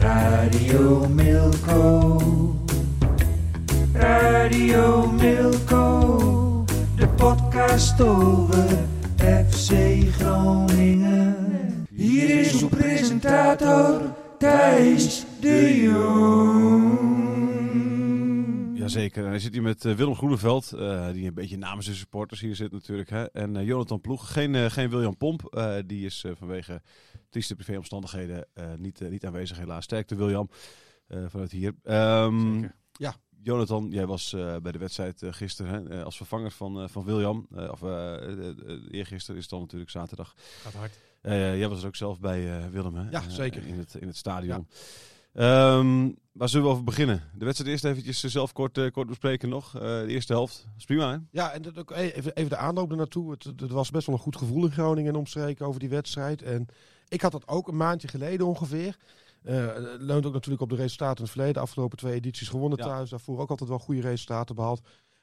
Radio Milko. Radio Milko. De podcast over FC Groningen. Hier is uw presentator Thijs Jazeker, en hij zit hier met eh, Willem Groeneveld, eh, die een beetje namens de supporters hier zit natuurlijk. Hè? En eh, Jonathan Ploeg, geen, geen William Pomp, die is vanwege trieste privéomstandigheden niet, niet aanwezig helaas. Sterkte William, vanuit hier. Ehm, Zeker. Ja. Jonathan, jij was bij de wedstrijd gisteren hè, als vervanger van, eh, van William. Of eergisteren is het dan natuurlijk zaterdag. Gaat hard. Jij was er ook zelf bij Willem, hè? Ja, zeker. in, het, in het stadion. Ehm, waar zullen we over beginnen? De wedstrijd eerst eventjes zelf kort, eh, kort bespreken nog. Eh, de eerste helft. Dat is prima, hè? Ja, en dat ook e- even, even de aanloop ernaartoe. Het, het was best wel een goed gevoel in Groningen en omstreken over die wedstrijd. En ik had dat ook een maandje geleden ongeveer. Eh leunt ook natuurlijk op de resultaten in het verleden. De afgelopen twee edities gewonnen Ja. thuis. Daarvoor ook altijd wel goede resultaten behaald.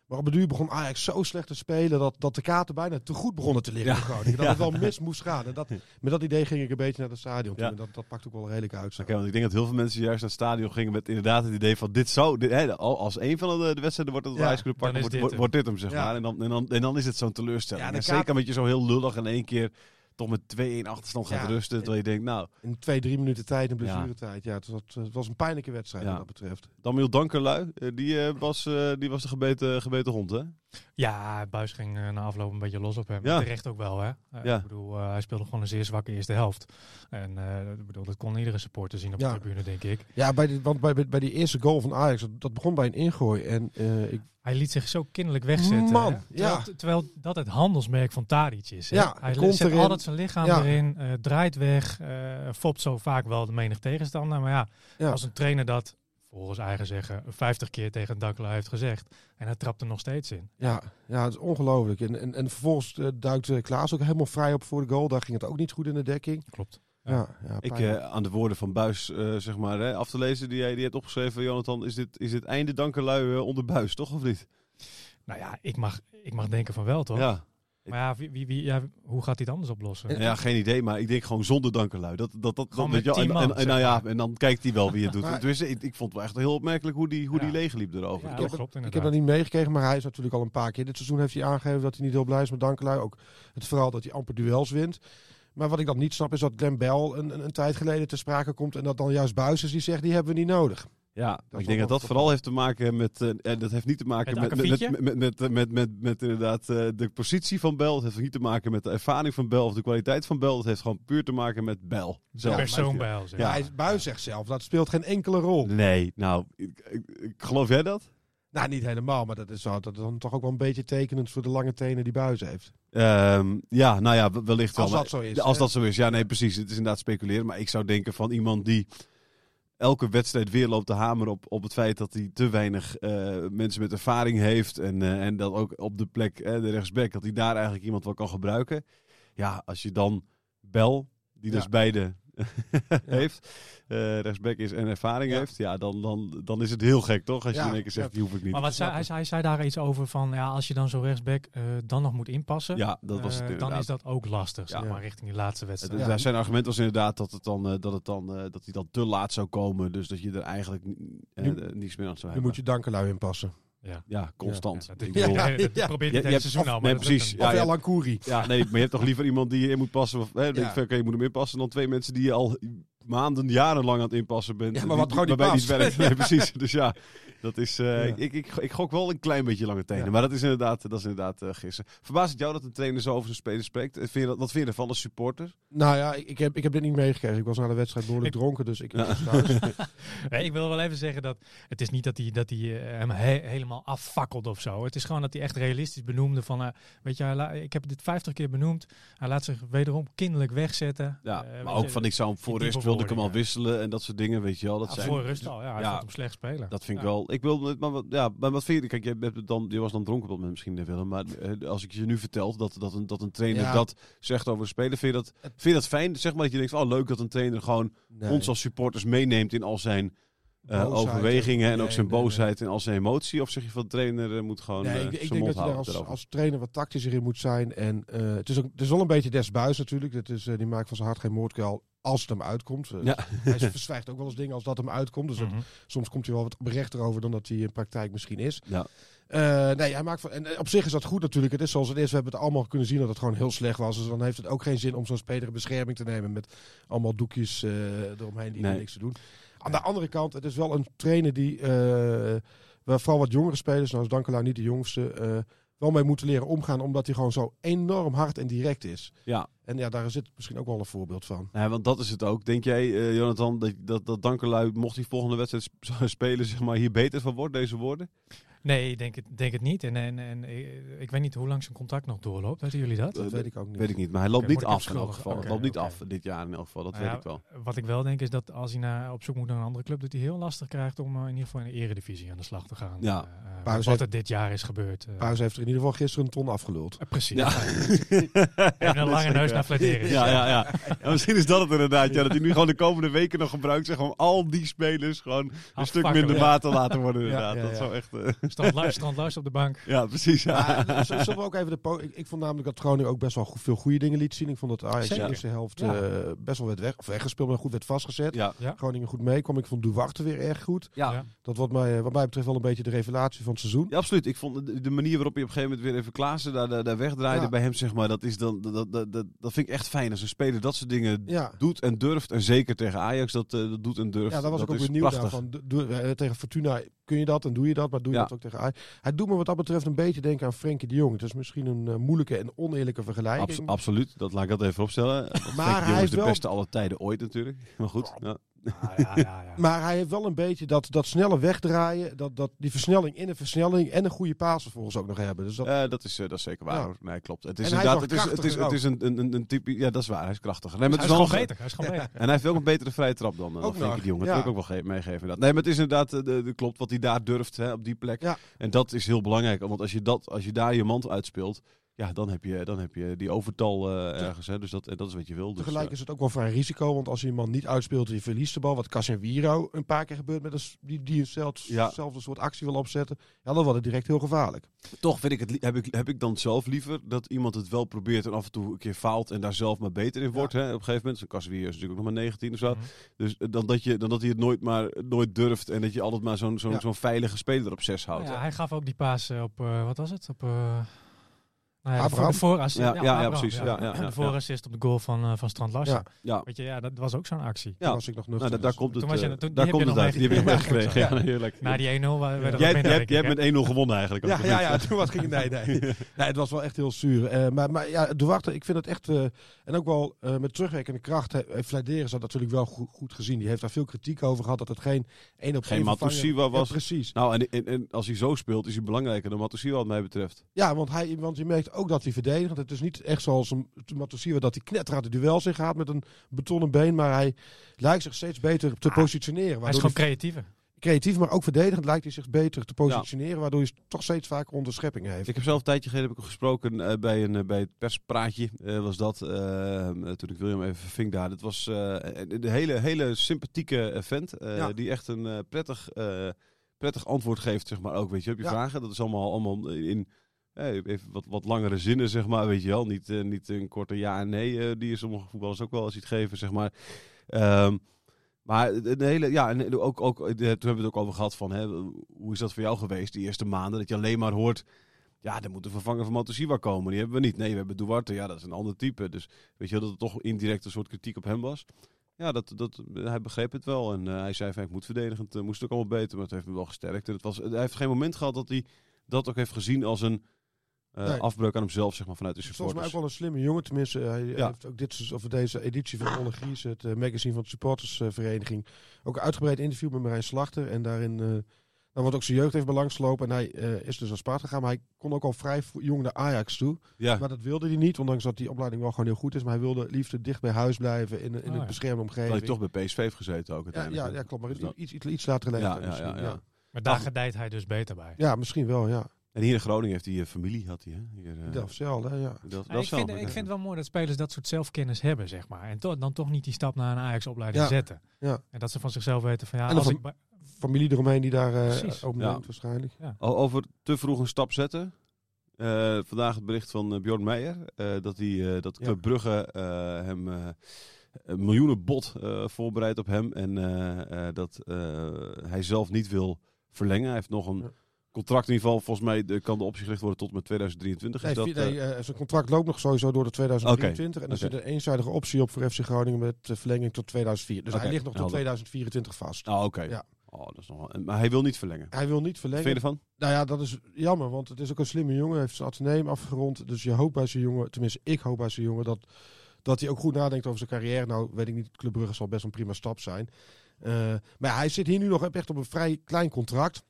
Maar op het duur begon Ajax zo slecht te spelen dat, dat de kaarten bijna te goed begonnen te liggen Ja. Groningen. Dat Ja. het wel mis moest gaan. En dat, met dat idee ging ik een beetje naar het stadion. Ja. En dat, dat pakt ook wel redelijk uit. zo. Want ik denk dat heel veel mensen juist naar het stadion gingen met inderdaad het idee van dit zou, dit, hè, al- als een van de, de wedstrijden wordt het Ja, Ajax kunnen pakken, wordt, dit wordt, dit hem, zeg Ja. maar. En dan, en, dan, en dan is het zo'n teleurstelling. En kaart- zeker met je zo heel lullig in één keer toch met 2-1 achterstand gaat Ja. rusten. Terwijl je denkt, nou, In twee, drie minuten tijd, Ja. blessuretijd. Ja, het, was, het was een pijnlijke wedstrijd Ja. wat dat betreft. Damiel Dankerlui, eh, die, eh, was, eh, die was de gebeten, gebeten hond, hè? Ja, Buis ging eh, na afloop een beetje los op hem. Ja. Terecht ook wel, hè. Eh, Ja. Ik bedoel, eh, hij speelde gewoon een zeer zwakke eerste helft. En eh, ik bedoel, dat kon iedere supporter zien op Ja. de tribune, denk ik. Ja, bij die, want bij, bij, die eerste goal van Ajax, dat, begon bij een ingooi. En eh, ik, Hij liet zich zo kinderlijk wegzetten. Man, terwijl, ja. terwijl dat het handelsmerk van Tadic is. Hè. Ja, hij komt zet erin. altijd zijn lichaam Ja. erin, eh, draait weg, eh fopt zo vaak wel de menig tegenstander. Maar ja, Ja. als een trainer dat volgens eigen zeggen 50 keer tegen Dakkela heeft gezegd en hij trapt er nog steeds in. ja, ja, het is ongelooflijk. En, en, en vervolgens eh, duikt eh, Klaas ook helemaal vrij op voor de goal. Daar ging het ook niet goed in de dekking. Klopt. Ja, ja, Ik, eh, aan de woorden van Buis, eh, zeg maar, hè, af te lezen die jij die hebt opgeschreven, Jonathan, is dit, is dit einde Dankerlui eh, onder Buis, toch of niet? Nou ja, ik mag, ik mag denken van wel, toch? Ja. Maar ja, wie, wie, wie- ja, hoe gaat hij het anders oplossen? Ja, geen idee, maar ik denk gewoon zonder Dankerlui. Dat, dat, dat, Gewoon dat, met en, man, en, en, nou ja, en dan kijkt hij wel wie het doet. Maar- Dus ik, ik vond het wel echt heel opmerkelijk hoe die, hoe die Ja. leegliep erover. Ja, klopt ik heb dat niet meegekregen, maar hij is natuurlijk al een paar keer. Dit seizoen heeft hij aangegeven dat hij niet heel blij is met Dankelui. Ook het vooral dat hij amper duels wint. Maar wat ik dan niet snap is dat Glenn Bell een, een, een tijd geleden ter sprake komt. En dat dan juist Buis is die zegt, die hebben we niet nodig. Ja, ik denk dat dat vooral heeft te maken met. eh, en dat heeft niet te maken Met met, met, met, met, met, met, met, met, met inderdaad eh, de positie van Bel. Het heeft niet te maken met de ervaring van Bel of de kwaliteit van Bel. Het heeft gewoon puur te maken met Bel. De persoon ons. Ja. Hij, Buis zegt zelf, dat speelt geen enkele rol. Nee, nou, ik, ik- ik- geloof jij dat? Nou, niet helemaal, maar dat is, wel, dat is dan toch ook wel een beetje tekenend voor de lange tenen die Buis heeft. Ehm, ja, nou ja, wellicht wel. Als dat zo is, Als hè? dat zo is, ja, nee, precies. Het is inderdaad speculeren. Maar ik zou denken van iemand die elke wedstrijd weer loopt te hameren op, op het feit dat hij te weinig eh, mensen met ervaring heeft. En, eh, en dat ook op de plek, eh, de rechtsback, dat hij daar eigenlijk iemand wel kan gebruiken. Ja, als je dan Bel, die dus beide heeft, eh rechtsback is en ervaring Ja. heeft, ja, dan, dan, dan is het heel gek, toch? Als je Ja, in één keer zegt, ja. die hoef ik niet. Maar wat zei, hij, zei, hij zei daar iets over van, ja, als je dan zo rechtsback eh, dan nog moet inpassen, Ja, dat was het eh, inderdaad. dan is dat ook lastig, zeg Ja. maar, richting die laatste wedstrijd. Ja. Zijn argument was inderdaad dat, het dan, dat, het dan, eh, dat hij dan te laat zou komen. Dus dat je er eigenlijk Nu- niets meer aan zou Nu hebben. moet je dankelui inpassen. Ja. Ja, constant. Ja, Ja, dat, dat ja. probeert Je- het hebt- seizoen al, maar nee, precies. Ja, of ja. El Ankouri. Ja, nee, maar je hebt toch liever iemand die je in moet passen. Of, hè, denk Ja. je moet hem inpassen dan twee mensen die je al maanden, jarenlang aan het inpassen bent. Ja, maar die- wat gewoon niet waarbij niet werkt. Nee, precies. Dus ja, dat is, eh, Ja. ik, ik, ik gok wel een klein beetje lange tenen. Ja. Maar dat is inderdaad, dat is inderdaad eh, gissen. Verbaast het jou dat een trainer zo over zijn spelers spreekt? Eh, Vind je dat, wat vind je ervan als supporter? Nou ja, ik, ik, heb, ik heb dit niet meegekregen. Ik was na de wedstrijd behoorlijk Ik- dronken, dus ik Ja. was thuis. Nee, ik wil wel even zeggen dat het is niet dat hij, dat hij hem he- helemaal affakkelt of zo. Het is gewoon dat hij echt realistisch benoemde van, eh, weet je, ik heb dit 50 keer benoemd. Hij laat zich wederom kinderlijk wegzetten. Ja, maar ook je, van ik zou hem voor rust wilde ik hem al wisselen en dat soort dingen, weet je wel. Dat ja, zijn, voor rust al, ja, hij ja. hem slecht spelen. Dat vind ik wel. Ik wil, maar, wat- ja, maar wat vind je? Kijk, je, hebt dan, je was dan dronken op misschien, Willem. Maar eh, als ik je nu vertel dat, dat, een, dat een trainer Ja. dat zegt over de speler, vind je dat, vind je dat fijn? Zeg maar dat je denkt, oh leuk dat een trainer gewoon Nee. ons als supporters meeneemt in al zijn eh, overwegingen en ook zijn nee, nee. boosheid en al zijn emotie? Of zeg je van de trainer eh, moet gewoon Nee, eh, ik, ik zijn denk dat je daar als, als trainer wat tactischer in moet zijn. En eh, het, is ook, het is wel een beetje desbuis natuurlijk. Het is, eh, die maakt van zijn hart geen moordkuil als het hem uitkomt. Eh, Ja. Hij verzwijgt ook wel eens dingen als dat hem uitkomt. Dus dat- Mhm. soms komt hij wel wat berechter over dan dat hij in praktijk misschien is. Ja. Eh, nee, hij maakt van, en eh, op zich is dat goed natuurlijk. Het is zoals het is. We hebben het allemaal kunnen zien dat het gewoon heel slecht was. Dus dan heeft het ook geen zin om zo'n speler in bescherming te nemen met allemaal doekjes eh, eromheen die er Nee. niks te doen. Aan de andere kant, het is wel een trainer die, eh, waar vooral wat jongere spelers, nou is Dankelaar niet de jongste, eh, wel mee moeten leren omgaan. Omdat hij gewoon zo enorm hard en direct is. Ja. En ja, daar zit misschien ook wel een voorbeeld van. Ja, want dat is het ook. Denk jij, eh, Jonathan, dat, dat, dat Dankelui, mocht hij volgende wedstrijd sp- spelen, zeg maar, hier beter van wordt, deze woorden? Nee, ik denk het, denk het niet. En, en, en eh, ik weet niet hoe lang zijn contract nog doorloopt. Weten jullie dat? Dat Eh, weet ik ook niet. Weet ik niet, maar hij loopt niet af in elk geval. Hij loopt niet af dit jaar in elk geval, dat Nou weet ja, ik wel. Wat ik wel denk is dat als hij naar, op zoek moet naar een andere club, dat hij heel lastig krijgt om eh, in ieder geval in de eredivisie aan de slag te gaan. Ja. Wat heeft- er dit jaar is gebeurd. eh. Pauze heeft er in ieder geval gisteren een ton afgeluld. Precies. Ja. En een lange neus naar Flederis. Ja, ja, ja. Ja, misschien is dat het inderdaad. Ja, dat hij nu gewoon de komende weken nog gebruikt. Zeg gewoon al die spelers gewoon een stuk minder te laten worden. Inderdaad. Dat zou echt. Eh, Strand, Luis, Strand Luis op de bank. ja, precies. Ja. Zullen we ook even de po- ik, ik vond namelijk dat Groningen ook best wel veel goede dingen liet zien. Ik vond dat Ajax in de eerste helft Ja. eh, best wel werd weg, of weggespeeld, maar goed werd vastgezet. Ja. Ja. Groningen goed meekwam. Ik vond Duarte weer erg goed. Ja. Ja. Dat wat mij, wat mij betreft wel een beetje de revelatie van het seizoen. Ja, absoluut. Ik vond de, de manier waarop je op een gegeven moment weer even Klaassen daar, daar, daar wegdraaide Ja. bij hem, zeg maar, dat, is dan, dat, dat, dat, dat vind ik echt fijn. Als een speler dat soort dingen Ja, doet en durft, en zeker tegen Ajax dat, eh, dat doet en durft. ja daar was ik ook benieuwd prachtig. naar. Van, doe- doe- eh, tegen Fortuna kun je dat en doe je dat, maar doe je Ja. dat ook tegen Ajax. Hij doet me wat dat betreft een beetje denken aan Frenkie de Jong. Het is misschien een eh, moeilijke en oneerlijke vergelijking. Abs- absoluut, dat laat ik dat even opstellen. De hij Jong is de wel- beste alle tijden ooit natuurlijk. Maar goed, ja. Ja, ja, ja, ja. Maar hij heeft wel een beetje dat, dat snelle wegdraaien, dat, dat, die versnelling in een versnelling en een goede paas vervolgens ook nog hebben. Dus dat, Eh, dat, is, eh, dat is zeker waar. Nee, klopt. Het is En hij is inderdaad, het is, het is, het is een, een, een, type, ja, dat is waar. Hij is krachtiger. Nee, maar hij het is wel gewoon beter. Hij is gewoon beter. En hij heeft wel een betere vrije trap dan, eh, dan Ook Frenkie nog, de Jong. Dat wil ik ook wel ge- meegeven. Inderdaad. Nee, maar het is inderdaad, de, de, klopt, wat hij daar durft hè, op die plek. Ja. En dat is heel belangrijk. Want als je, dat, als je daar je mand uitspeelt, ja, dan heb je, dan heb je die overtal eh, ergens. Hè. Dus dat, dat is wat je wil. Dus, Tegelijk is het ook wel vrij risico, want als je iemand niet uitspeelt, je verliest de bal. Wat Casemiro een paar keer gebeurt met een, die, die zelfs, Ja. zelfde soort actie wil opzetten. Ja, dan wordt het direct heel gevaarlijk. Toch vind ik het, heb, ik, heb ik dan zelf liever dat iemand het wel probeert en af en toe een keer faalt en daar zelf maar beter in wordt. Hè, op een gegeven moment. Zo'n Casemiro is natuurlijk ook nog maar 19 of zo. Mhm. Dus eh, dan dat, je, dan dat hij het nooit, maar, nooit durft en dat je altijd maar zo'n zo'n Ja. zo'n veilige speler op zes houdt. Ja, hij gaf ook die paas eh, op, eh, wat was het? Op, eh nou ja, de, Abraham. voor- de voorassist. Ja, ja, ja, Abraham, precies. Ja, ja, ja, de voorassist op de goal van, eh, van Strand Larsen. Ja. Ja. Weet je, ja, dat was ook zo'n actie. Ja. Toen was ik nog nuchter. Nou, da- daar dus- komt het, Toen was je- eh, toen- daar heb komt je het uit. Die heb je nog meegekregen. Ja, heerlijk. Na die 1-0 wa- werden er Jij, ik, hebt met 1-0 gewonnen eigenlijk. Ja, ja, ja, toen was, ging het nee, nee. nee, het was wel echt heel zuur. Eh, maar, maar ja, Duarte, ik vind het echt... eh, en ook wel eh, met terugwerkende kracht he- heeft Vladeris dat natuurlijk wel goed, goed gezien. Die heeft daar veel kritiek over gehad, dat het geen één op Geen één Matusiwa was. precies. Nou, en, als hij zo speelt, is hij belangrijker dan Matusiwa wat mij betreft. Ja, want, hij, want je merkt ook dat hij verdedigt. Het is niet echt zoals een Matusiwa dat hij knetterhard de duels ingaat met een betonnen been. Maar hij lijkt zich steeds beter te Ah, positioneren. Hij is gewoon creatiever. creatief, maar ook verdedigend lijkt hij zich beter te positioneren. Waardoor hij toch steeds vaker onderschepping heeft. Ik heb zelf een tijdje geleden heb ik gesproken eh, bij, een, eh, bij het perspraatje. eh, was dat eh, toen ik William even ving daar. Dat was eh, een hele, hele sympathieke vent. eh, Ja. Die echt een prettig, eh, prettig antwoord geeft, zeg maar ook. Weet je, op je Ja. vragen. Dat is allemaal, allemaal in even wat, wat langere zinnen, zeg maar. Weet je wel. Niet, eh, niet een korte ja en nee. eh, die je sommige voetballers ook wel eens ziet geven, zeg maar. Ehm, maar een hele, ja, en ook, ook, eh, toen hebben we het ook over gehad van, hè, hoe is dat voor jou geweest, die eerste maanden? Dat je alleen maar hoort, ja, er moet een vervanger van Motosiwa komen. Die hebben we niet. Nee, we hebben Duarte, ja, dat is een ander type. Dus weet je wel, dat het toch indirect een soort kritiek op hem was. Ja, dat, dat, hij begreep het wel. En hij zei van, ik moet verdedigend, moest ook allemaal beter. Maar het heeft me wel gesterkt. En het was, hij heeft geen moment gehad dat hij dat ook heeft gezien als een uh, Nee. afbreuk aan hemzelf, zeg maar, vanuit de Volgens mij supporters. ook wel een slimme jongen. Tenminste, hij Ja. heeft ook dit, of deze editie van Olle Gries, het eh, magazine van de supportersvereniging, ook een uitgebreid interview met Marijn Slachter. En daarin eh, dan wordt ook zijn jeugd even langsgelopen. En hij eh, is dus naar Sparta gegaan. Maar hij kon ook al vrij jong naar Ajax toe. Ja, Maar dat wilde hij niet, ondanks dat die opleiding wel gewoon heel goed is. Maar hij wilde liefst dicht bij huis blijven in, in Oh, een ja. beschermde dat omgeving. hij toch bij PSV heeft gezeten ook ja, uiteindelijk. ja, ja, klopt. Maar Dus dat- iets, iets, iets later geleden ja, misschien. ja, Ja, ja. Maar daar gedijt hij dus beter bij. Ja, misschien wel, ja. En hier in Groningen heeft hij eh, familie, had hij, hè? Hier, eh, hè, ja. dat, Ja, dat ik, is wel vind, ik vind het wel mooi dat spelers dat soort zelfkennis hebben, zeg maar. En to- dan toch niet die stap naar een Ajax-opleiding Ja. zetten. Ja. En dat ze van zichzelf weten van ja, En als van- ik... Familie eromheen die daar eh Precies. ook Ja. neemt waarschijnlijk. O- Over te vroeg een stap zetten. Eh, vandaag het bericht van Bjorn Meijer. eh, dat, hij, eh, dat Ja. Club Brugge eh, hem eh, een miljoenenbod eh voorbereidt op hem. En eh, eh, dat eh, hij zelf niet wil verlengen. Hij heeft nog een Ja. Contract in ieder geval. Volgens mij eh, kan de optie gelicht worden tot met 2023. Nee, is dat, vi- nee, eh, eh, zijn contract loopt nog sowieso door de 2023. En er zit een eenzijdige optie op voor FC Groningen met verlenging tot 2004. Dus hij ligt nog tot helder. 2024 vast. Ah, oké. Ja. Oh, dat is nog wel, en- maar hij wil niet verlengen. Hij wil niet verlengen. vind je ervan? Nou ja, dat is jammer, want het is ook een slimme jongen. Hij heeft zijn ateneum afgerond. Dus je hoopt bij zijn jongen, tenminste ik hoop bij zijn jongen, dat, dat hij ook goed nadenkt over zijn carrière. Nou, weet ik niet, Club Brugge zal best een prima stap zijn. Maar hij zit hier nu nog echt op een vrij klein contract.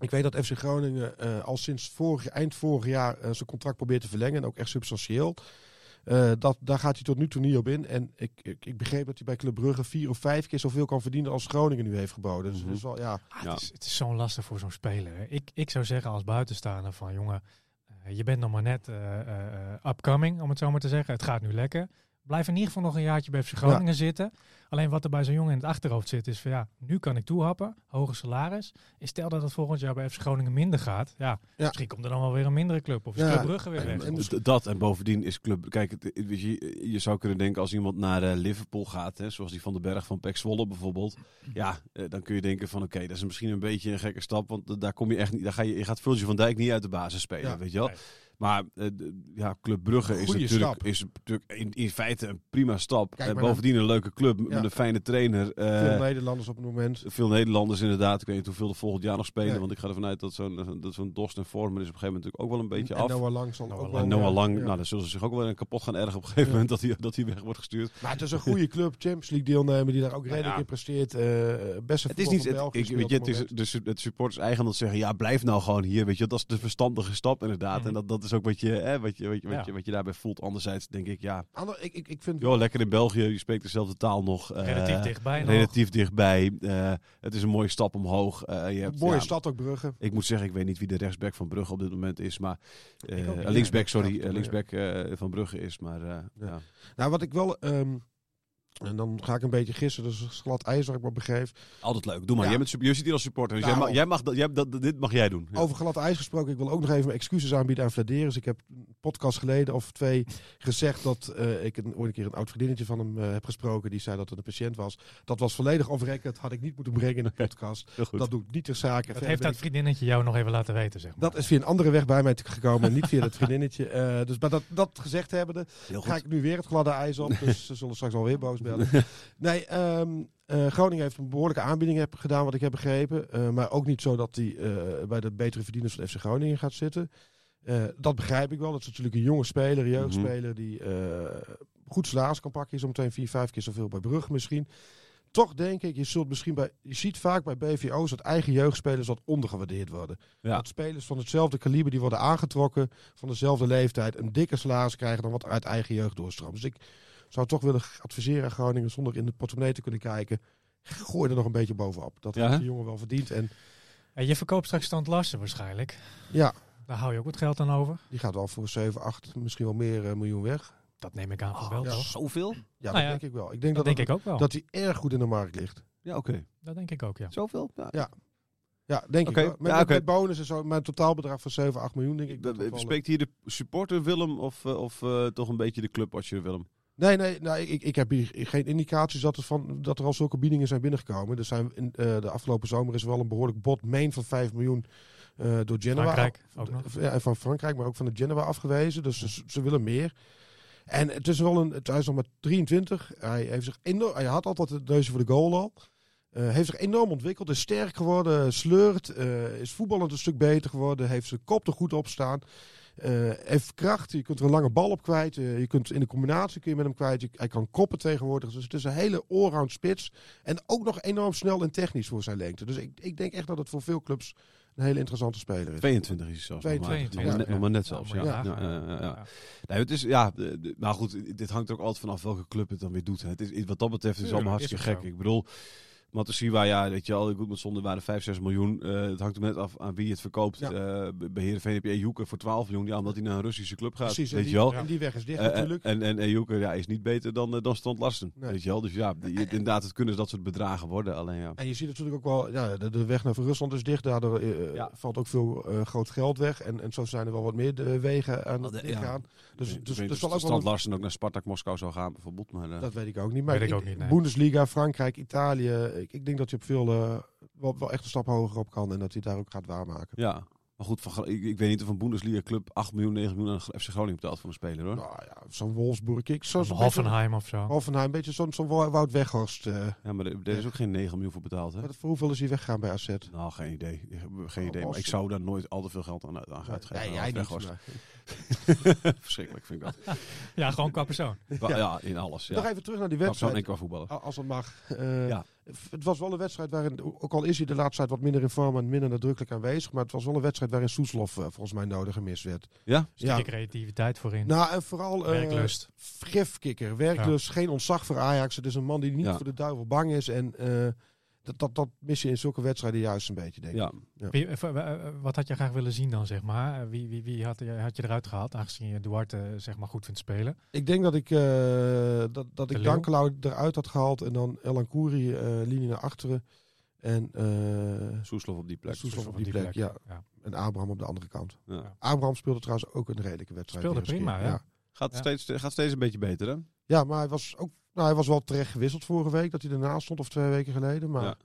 Ik weet dat FC Groningen eh, al sinds vorig, eind vorig jaar eh, zijn contract probeert te verlengen. En ook echt substantieel. Eh, dat, daar gaat hij tot nu toe niet op in. En ik, ik, ik begreep dat hij bij Club Brugge vier of vijf keer zoveel kan verdienen als Groningen nu heeft geboden. Dus dat is wel, ja, Ah, Ja. het, is, het is zo'n lastig voor zo'n speler. hè. Ik, ik zou zeggen als buitenstaander van jongen, je bent nog maar net eh, eh, eh, upcoming, om het zo maar te zeggen. Het gaat nu lekker. Blijf in ieder geval nog een jaartje bij FC Groningen zitten. Alleen wat er bij zo'n jongen in het achterhoofd zit is van ja, nu kan ik toehappen, hoger salaris. En stel dat het volgend jaar bij FC Groningen minder gaat. Ja, Ja. misschien komt er dan wel weer een mindere club of is Ja. Club Brugge weer weg. en- D- dat en bovendien is club. Kijk, het- je, je zou kunnen denken als iemand naar eh, Liverpool gaat, hè, zoals die van de Berg van Pek Zwolle bijvoorbeeld. Ja, eh, dan kun je denken van oké, dat is misschien een beetje een gekke stap, want eh, daar kom je echt niet. Daar ga je, je gaat Virgil van Dijk niet uit de basis spelen, Ja. weet je wel. Nee. Maar eh, ja, Club Brugge is Goeie natuurlijk, stap. is natuurlijk in, in feite een prima stap. Kijk en maar bovendien een leuke club Ja. met een fijne trainer. eh, veel Nederlanders op het moment. veel Nederlanders inderdaad. Ik weet niet hoeveel er volgend jaar nog spelen. Nee. Want ik ga ervan uit dat zo'n dat zo'n Dost en Vormer is op een gegeven moment natuurlijk ook wel een beetje en af. Noah Lang zal Noah ook Lang. wel... En Noah Lang, ja. nou, dan zullen ze zich ook wel kapot gaan ergen op een gegeven Ja. moment dat hij, dat hij weg wordt gestuurd. Maar het is een goede club, Champions League deelnemer, die daar ook redelijk ja. in presteert. eh beste Het is niet, het, ik, weet je, het is de, het supporters eigen dat zeggen, ja, blijf nou gewoon hier, weet je, dat is de verstandige stap inderdaad. Mhm. En dat, dat is ook wat je, hè, wat, je, wat, je, wat, je, wat je daarbij voelt. Anderzijds denk ik, ja, Ander, ik, ik, ik vind joh, lekker in België, je spreekt dezelfde taal nog. eh, Relatief dichtbij nog. Relatief dichtbij. eh, het is een mooie stap omhoog. eh, je hebt, mooie ja, stad ook Brugge. Ik moet zeggen, ik weet niet wie de rechtsback van Brugge op dit moment is, maar eh, linksback, sorry, eh, linksback van Brugge is, maar eh, ja. Nou, wat ik wel... ehm, en dan ga ik een beetje gissen, dus glad ijs waar ik me begreep. altijd leuk. Doe maar. Ja. Jij, bent, je zit hier als supporter, dus Nou. jij, mag, jij mag dat, jij, dat, dit mag jij doen. Ja. Over glad ijs gesproken, ik wil ook nog even mijn excuses aanbieden aan Vladeris. Ik heb een podcast geleden of twee gezegd dat eh, ik een, ooit een keer een oud vriendinnetje van hem eh, heb gesproken. Die zei dat het een patiënt was. Dat was volledig overrekkend, had ik niet moeten brengen in de podcast. Dat doe ik niet ter zake. Dat Verder heeft dat vriendinnetje jou nog even laten weten, zeg maar. Dat is via een andere weg bij mij te- gekomen, niet via het vriendinnetje. Eh, dus maar dat, dat gezegd hebbende, ga ik nu weer het gladde ijs op. Dus ze zullen straks alweer boos bellen. Nee, ehm, eh, Groningen heeft een behoorlijke aanbieding heb, gedaan, wat ik heb begrepen. Eh, maar ook niet zo dat hij eh, bij de betere verdieners van FC Groningen gaat zitten. Dat begrijp ik wel. Dat is natuurlijk een jonge speler, een jeugdspeler die goed salaris kan pakken. Is zometeen vier, vijf keer zoveel bij Brugge misschien. Toch denk ik, je, zult misschien bij, je ziet vaak bij BVO's dat eigen jeugdspelers wat ondergewaardeerd worden. Ja. Dat spelers van hetzelfde kaliber die worden aangetrokken, van dezelfde leeftijd, een dikke salaris krijgen dan wat uit eigen jeugd doorstroomt. Dus ik zou toch willen adviseren aan Groningen, zonder in de portemonnee te kunnen kijken, gooi er nog een beetje bovenop. Dat Ja, heeft de jongen wel verdiend. En En je verkoopt straks stand Larsen waarschijnlijk. ja, Daar hou je ook wat geld aan over. die gaat wel voor 7, 8, misschien wel meer eh, miljoen weg. Dat neem ik aan van wel, ja. toch? Zoveel? Ja, Nou dat ja, denk ik wel. Ik denk Dat dat, denk ik ook wel. dat hij erg goed in de markt ligt. Ja, oké. Dat denk ik ook, ja. Zoveel? Ja. Ja. Ja, denk ik wel. Met, ja, met bonus en zo, maar een totaalbedrag van 7, 8 miljoen denk ik. dat dat Spreekt hier de supporter Willem of, eh, of eh, toch een beetje de clubwatcher Willem? Nee, nee, nee ik, ik heb hier geen indicaties dat er, van, dat er al zulke biedingen zijn binnengekomen. Er zijn in, eh, de afgelopen zomer is wel een behoorlijk bot meen van 5 miljoen eh, door Genoa. Frankrijk ook nog. Ja, en van Frankrijk, maar ook van de Genoa afgewezen. Dus ze, ze willen meer. En het is wel een, het- is nog maar 23. Hij, heeft zich enorm, hij had altijd het neusje voor de goal al. Eh, heeft zich enorm ontwikkeld, is sterk geworden, sleurt, is voetballend een stuk beter geworden, heeft zijn kop er goed op staan. Eh, heeft kracht, je kunt er een lange bal op kwijt. eh, je kunt in de combinatie kun je met hem kwijt. Je- hij kan koppen tegenwoordig. Dus het is een hele allround spits. En ook nog enorm snel en technisch voor zijn lengte. Dus ik, ik denk echt dat het voor veel clubs een hele interessante speler is. 22 is zelfs. nog maar. 22, Nog maar net- ja. nog maar net Ja, zelfs. Ja, ja, nagaan. ja, ja, ja. Nee, het is, ja, maar goed, dit hangt er ook altijd vanaf welke club het dan weer doet. Het is, wat dat betreft is het allemaal is hartstikke het gek. zo. Ik bedoel, Matosiwa, ja, weet je wel, goed met zonde waren 5, 6 miljoen. Eh, het hangt er net af aan wie het verkoopt. Ja. Eh, bij Heerenveen heb je Ejuke voor 12 miljoen, ja, omdat hij naar een Russische club gaat. Precies, en weet die, je wel. en die weg is dicht Eh, natuurlijk. en en Ejuke ja, is niet beter dan, eh, dan Stand Lasten. Nee. Weet je wel. Dus ja, die- inderdaad, het kunnen dat soort bedragen worden. Alleen ja. En je ziet natuurlijk ook wel, ja, de, de weg naar Rusland is dicht. Daardoor Ja. valt ook veel eh, groot geld weg. En, en zo zijn er wel wat meer de wegen aan het de- ja. Dus, Ik dus, weet dus of zal ook wel Larsen ook naar Spartak Moskou zou gaan, bijvoorbeeld. Maar, eh, Dat weet ik ook niet. Maar Weet ik ook niet, nee. Bundesliga, Frankrijk, Italië. Ik, ik denk dat je op veel eh, wel, wel echt een stap hoger op kan. En dat hij daar ook gaat waarmaken. Ja, maar goed, van, ik, ik weet niet of een Bundesliga-club 8 miljoen, 9 miljoen aan FC Groningen betaalt voor een speler hoor. Nou ja, zo'n Wolfsburg. Ik, zo, Hoffenheim of zo. Hoffenheim, een beetje zo'n zo'n Wo- Wout Weghorst. eh. Ja, maar er, is ook geen 9 miljoen voor betaald hè? Maar voor hoeveel is hij weggegaan bij AZ? Nou, geen idee. Geen Oh, idee. Maar ik zou daar nooit al te veel geld aan, aan uitgeven. Nee, jij niet. Weghorst. maar- Verschrikkelijk vind ik dat. Ja, gewoon qua persoon. ja. ja, in alles. Nog Ja. even terug naar die Zo'n wedstrijd. enkel voetballer. A- Als het mag. Eh, Ja. Het was wel een wedstrijd waarin, ook al is hij de laatste tijd wat minder in vorm en minder nadrukkelijk aanwezig, maar het was wel een wedstrijd waarin Soeslof eh, volgens mij nodig gemist werd. Ja? Stukje Ja. creativiteit voorin. Nou, en vooral eh, Werklust. gifkikker, werklust, geen ontzag voor Ajax. Het is een man die niet Ja. voor de duivel bang is en eh, dat, dat, dat mis je in zulke wedstrijden juist een beetje, denk ik. Ja. Eh, eh, wat had je graag willen zien dan, zeg maar? Eh, Wie, wie, wie had, je, had je eruit gehaald, aangezien je Duarte zeg maar, goed vindt spelen? Ik denk dat ik, eh dat, dat ik? Dankelau eruit had gehaald en dan Elan Kouri, eh linie naar achteren. En, eh Soeslof op die plek. Soeslof op die plek, ja. ja. en Abraham op de andere kant. Ja. Abraham speelde trouwens ook een redelijke wedstrijd. Speelde prima, ja. Gaat, Ja. steeds, gaat steeds een beetje beter hè? Ja, maar hij was ook, nou, hij was wel terecht gewisseld vorige week dat hij ernaast stond of twee weken geleden. Maar Ja.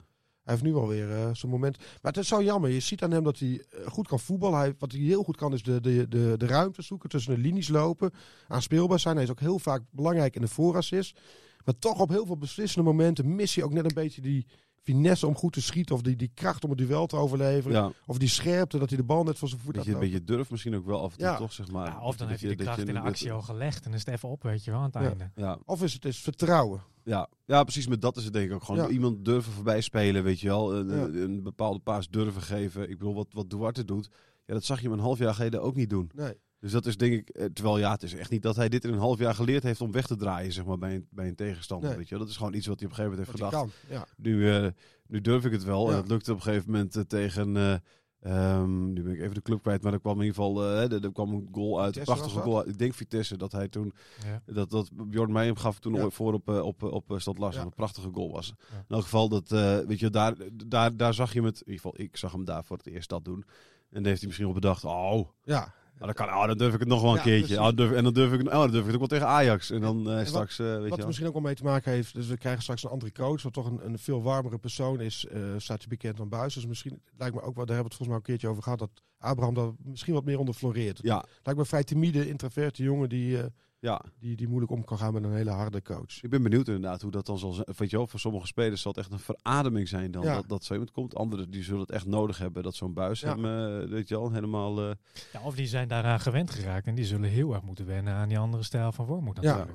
hij heeft nu alweer weer zijn moment. Maar het is zo jammer. Je ziet aan hem dat hij eh, goed kan voetballen. Hij, wat hij heel goed kan is de, de, de, de ruimte zoeken, tussen de linies lopen, aanspeelbaar zijn. Hij is ook heel vaak belangrijk in de voorassist. Maar toch op heel veel beslissende momenten mis hij ook net een beetje die finesse om goed te schieten. Of die, die kracht om het duel te overleveren. Ja. Of die scherpte dat hij de bal net van zijn voet Dat je had. een beetje durf misschien ook wel af en toe Ja. toch, zeg maar. Ja, of dan heb je de kracht in de actie al gelegd en is het even op, weet je wel, aan het Ja. einde. Ja, Of is het is vertrouwen. ja. ja, precies. Met dat is het denk ik ook. Gewoon Ja. iemand durven voorbij spelen, weet je wel. Een, Ja. een, een bepaalde paas durven geven. Ik bedoel, wat, wat Duarte doet, ja, dat zag je hem een half jaar geleden ook niet doen. Nee. Dus dat is denk ik, eh, terwijl ja, het is echt niet dat hij dit in een half jaar geleerd heeft om weg te draaien, zeg maar, bij een, bij een tegenstander. Nee. Weet je wel. Dat is gewoon iets wat hij op een gegeven moment heeft gedacht. kan. Ja. Nu, eh, nu durf ik het wel. Ja. En het lukte op een gegeven moment eh, tegen. eh, ehm, nu ben ik even de club kwijt, maar er kwam in ieder geval er, er kwam een goal uit. Een prachtige dat? goal. uit. Ik denk Vitesse dat hij toen. Ja. Dat, dat Bjorn hem gaf toen Ja. ooit voor op, op, op, op Stad Larsen. Ja. Een prachtige goal was. Ja. In elk geval, dat, eh, weet je, daar, daar, daar zag je hem het. In ieder geval, ik zag hem daar voor het eerst dat doen. En dan heeft hij misschien wel bedacht. Oh, ja. Dan, kan, oh, dan durf ik het nog wel een Ja, keertje. Oh, durf, en dan durf, ik, oh, dan durf ik het ook wel tegen Ajax. En dan eh, wat- straks, eh, weet Wat je er wel. misschien ook wel mee te maken heeft, dus we krijgen straks een andere coach, wat toch een, een veel warmere persoon is, eh, staat hij bekend dan Buis. Dus misschien lijkt me ook wel, daar hebben we het volgens mij een keertje over gehad, dat Abraham daar misschien wat meer onder floreert. Ja, Lijkt me vrij timide, introverte jongen die, ja. die, die moeilijk om kan gaan met een hele harde coach. Ik ben benieuwd inderdaad hoe dat dan zal zijn. Weet je wel, voor sommige spelers zal het echt een verademing zijn dan Ja. dat, dat zo iemand komt. Anderen die zullen het echt nodig hebben dat zo'n buis Ja. hem, eh, weet je wel, helemaal... eh, Ja, of die zijn daaraan gewend geraakt en die zullen heel erg moeten wennen aan die andere stijl van Wormoed Ja.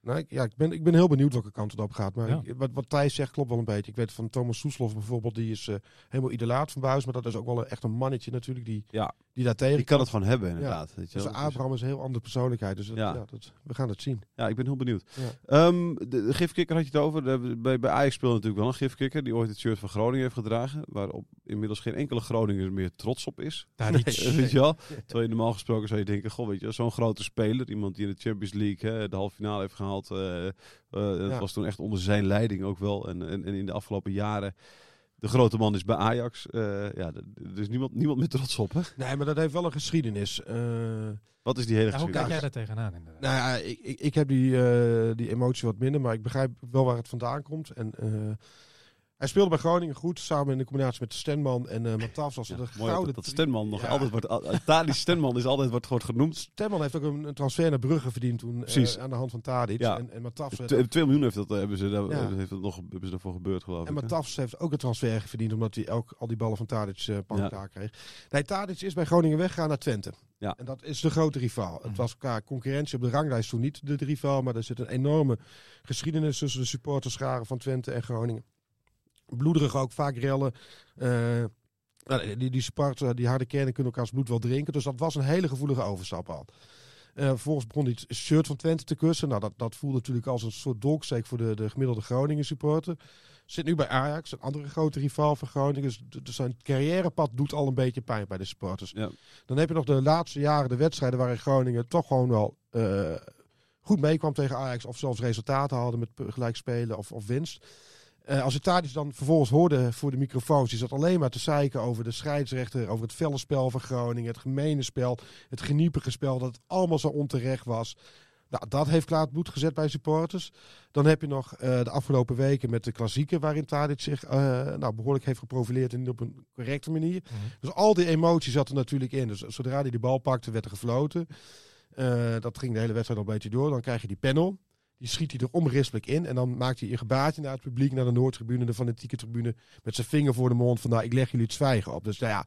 Nou, ik, ja, ik, ben, ik ben heel benieuwd welke kant het op gaat. Maar Ja. ik- wat, wat Thijs zegt klopt wel een beetje. Ik weet van Thomas Soeslof bijvoorbeeld, die is eh, helemaal idolaat van Buis. Maar dat is ook wel een, echt een mannetje natuurlijk. Die, Ja. Die daar tegen Die kan het gewoon hebben, inderdaad. Weet je Dus wel. Dus- Abraham is een heel andere persoonlijkheid. Dus dat- Ja. ja. dat, we gaan het zien. Ja, ik ben heel benieuwd. Ja. Ehm, de, de gifkikker had je het over. De- bij, bij Ajax speelde natuurlijk wel een gifkikker die ooit het shirt van Groningen heeft gedragen. Waarop inmiddels geen enkele Groninger meer trots op is. Daar Nee. niet. Weet je wel? Terwijl je normaal gesproken zou je denken, goh, weet je, zo'n grote speler, iemand die in de Champions League hè, de halve finale heeft gehaald, eh, eh, dat Ja. was toen echt onder zijn leiding ook wel. En, en, en in de afgelopen jaren, de grote man is bij Ajax. eh, ja, er is niemand, niemand meer trots op. Hè? Nee, maar dat heeft wel een geschiedenis. Eh, Wat is die hele Ja, hoe kijk geschiedenis? jij daar tegenaan inderdaad? nou ja, ik, ik, ik heb die, eh, die emotie wat minder, maar ik begrijp wel waar het vandaan komt. En, eh, hij speelde bij Groningen goed, samen in de combinatie met Stenman en uh, Matafs als Ja, de mooi gouden... dat, dat Stenman nog Ja. altijd wordt, Tadic Stenman is altijd wordt, wordt genoemd. Stenman heeft ook een, een transfer naar Brugge verdiend toen, eh, aan de hand van Tadic. Ja. En, en Matafs... werd- 2 miljoen heeft dat, eh, hebben ze, daar, Ja. heeft dat nog, hebben ze daarvoor gebeurd geloof En ik. hè? Matafs heeft ook een transfer verdiend omdat hij elk, al die ballen van Tadic uh, elkaar kreeg. Nee, Tadic is bij Groningen weggegaan naar Twente. Ja. En dat is de grote rivaal. Het was qua concurrentie op de ranglijst toen niet de rivaal, maar er zit een enorme geschiedenis tussen de supporterscharen van Twente en Groningen. Bloederig ook, vaak rellen. Eh, nou, die, die supporters, die harde kernen kunnen elkaars bloed wel drinken. Dus dat was een hele gevoelige overstap al. Eh, vervolgens begon hij het shirt van Twente te kussen. Nou, dat, dat voelde natuurlijk als een soort dolksteek voor de, de gemiddelde Groningen supporter. Zit nu bij Ajax, een andere grote rivaal van Groningen. Dus, dus zijn carrièrepad doet al een beetje pijn bij de supporters. Ja. Dan heb je nog de laatste jaren de wedstrijden waarin Groningen toch gewoon wel eh, goed meekwam tegen Ajax. Of zelfs resultaten hadden met p- gelijk spelen of, of winst. Eh, als je Tadic dan vervolgens hoorde voor de microfoons, die zat alleen maar te zeiken over de scheidsrechter, over het felle spel van Groningen, het gemene spel, het geniepige spel, dat het allemaal zo onterecht was. Nou, dat heeft klaar het bloed gezet bij supporters. Dan heb je nog eh, de afgelopen weken met de klassieken, waarin Tadic zich eh, nou, behoorlijk heeft geprofileerd en op een correcte manier. Mhm. Dus al die emotie zat er natuurlijk in. Dus zodra hij de bal pakte, werd er gefloten. Dat ging de hele wedstrijd al een beetje door. Dan krijg je die panel. Die schiet hij er onberispelijk in. En dan maakt hij een gebaartje naar het publiek, naar de Noordtribune, de fanatieke tribune. Met zijn vinger voor de mond van, nou, ik leg jullie het zwijgen op. Dus nou ja,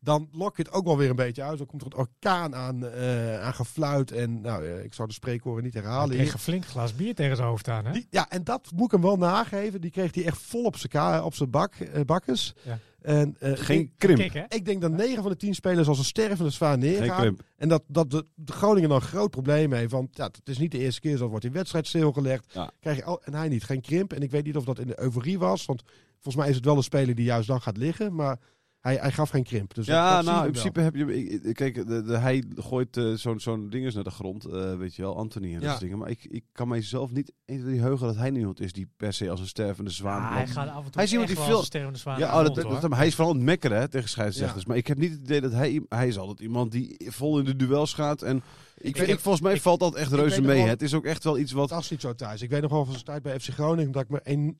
dan lok je het ook wel weer een beetje uit. Dan komt er een orkaan aan, eh, aan gefluit. En nou, eh, ik zou de spreekwoorden niet Hij herhalen. kreeg hier. een flink glas bier tegen zijn hoofd aan, hè? Die- ja, en dat moet ik hem wel nageven. Die kreeg hij echt vol op zijn, op zijn bak, eh, bakkes. Ja. En, eh, Geen ik, krimp. Kijk, ik denk dat 9 van de 10 spelers als een stervende zwaar Geen neergaan. krimp. En dat, dat de, de Groningen dan een groot probleem heeft. Want ja, het is niet de eerste keer, zo wordt die wedstrijd stilgelegd. Ja. Krijg je al, en hij niet, geen krimp. En ik weet niet of dat in de euforie was. Want volgens mij is het wel een speler die juist dan gaat liggen. Maar hij, hij gaf geen krimp. Dus dat- Ja, dat nou, in wel. principe heb je... ik- ik- Kijk, de, de, hij gooit eh, zo'n zo'n dinges naar de grond, eh, weet je wel, Anthony en dat Ja. soort dingen. Maar ik, ik kan mijzelf niet eens die heugen dat hij niemand is die per se als een stervende zwaan... Ja, hij gaat af en toe Hij is iemand die veel- stervende zwaan Ja, oh, dat, dat- hij is vooral het mekkeren hè, tegen scheidsrechters. Ja. Maar ik heb niet het idee dat hij, hij is altijd iemand die vol in de duels gaat. En ik, weet ik, nog- volgens mij ik- valt dat echt ik reuze mee. wel- Het is ook echt wel iets wat... Dat is niet zo thuis. Ik weet nog wel van zijn tijd bij FC Groningen. Dat ik me een,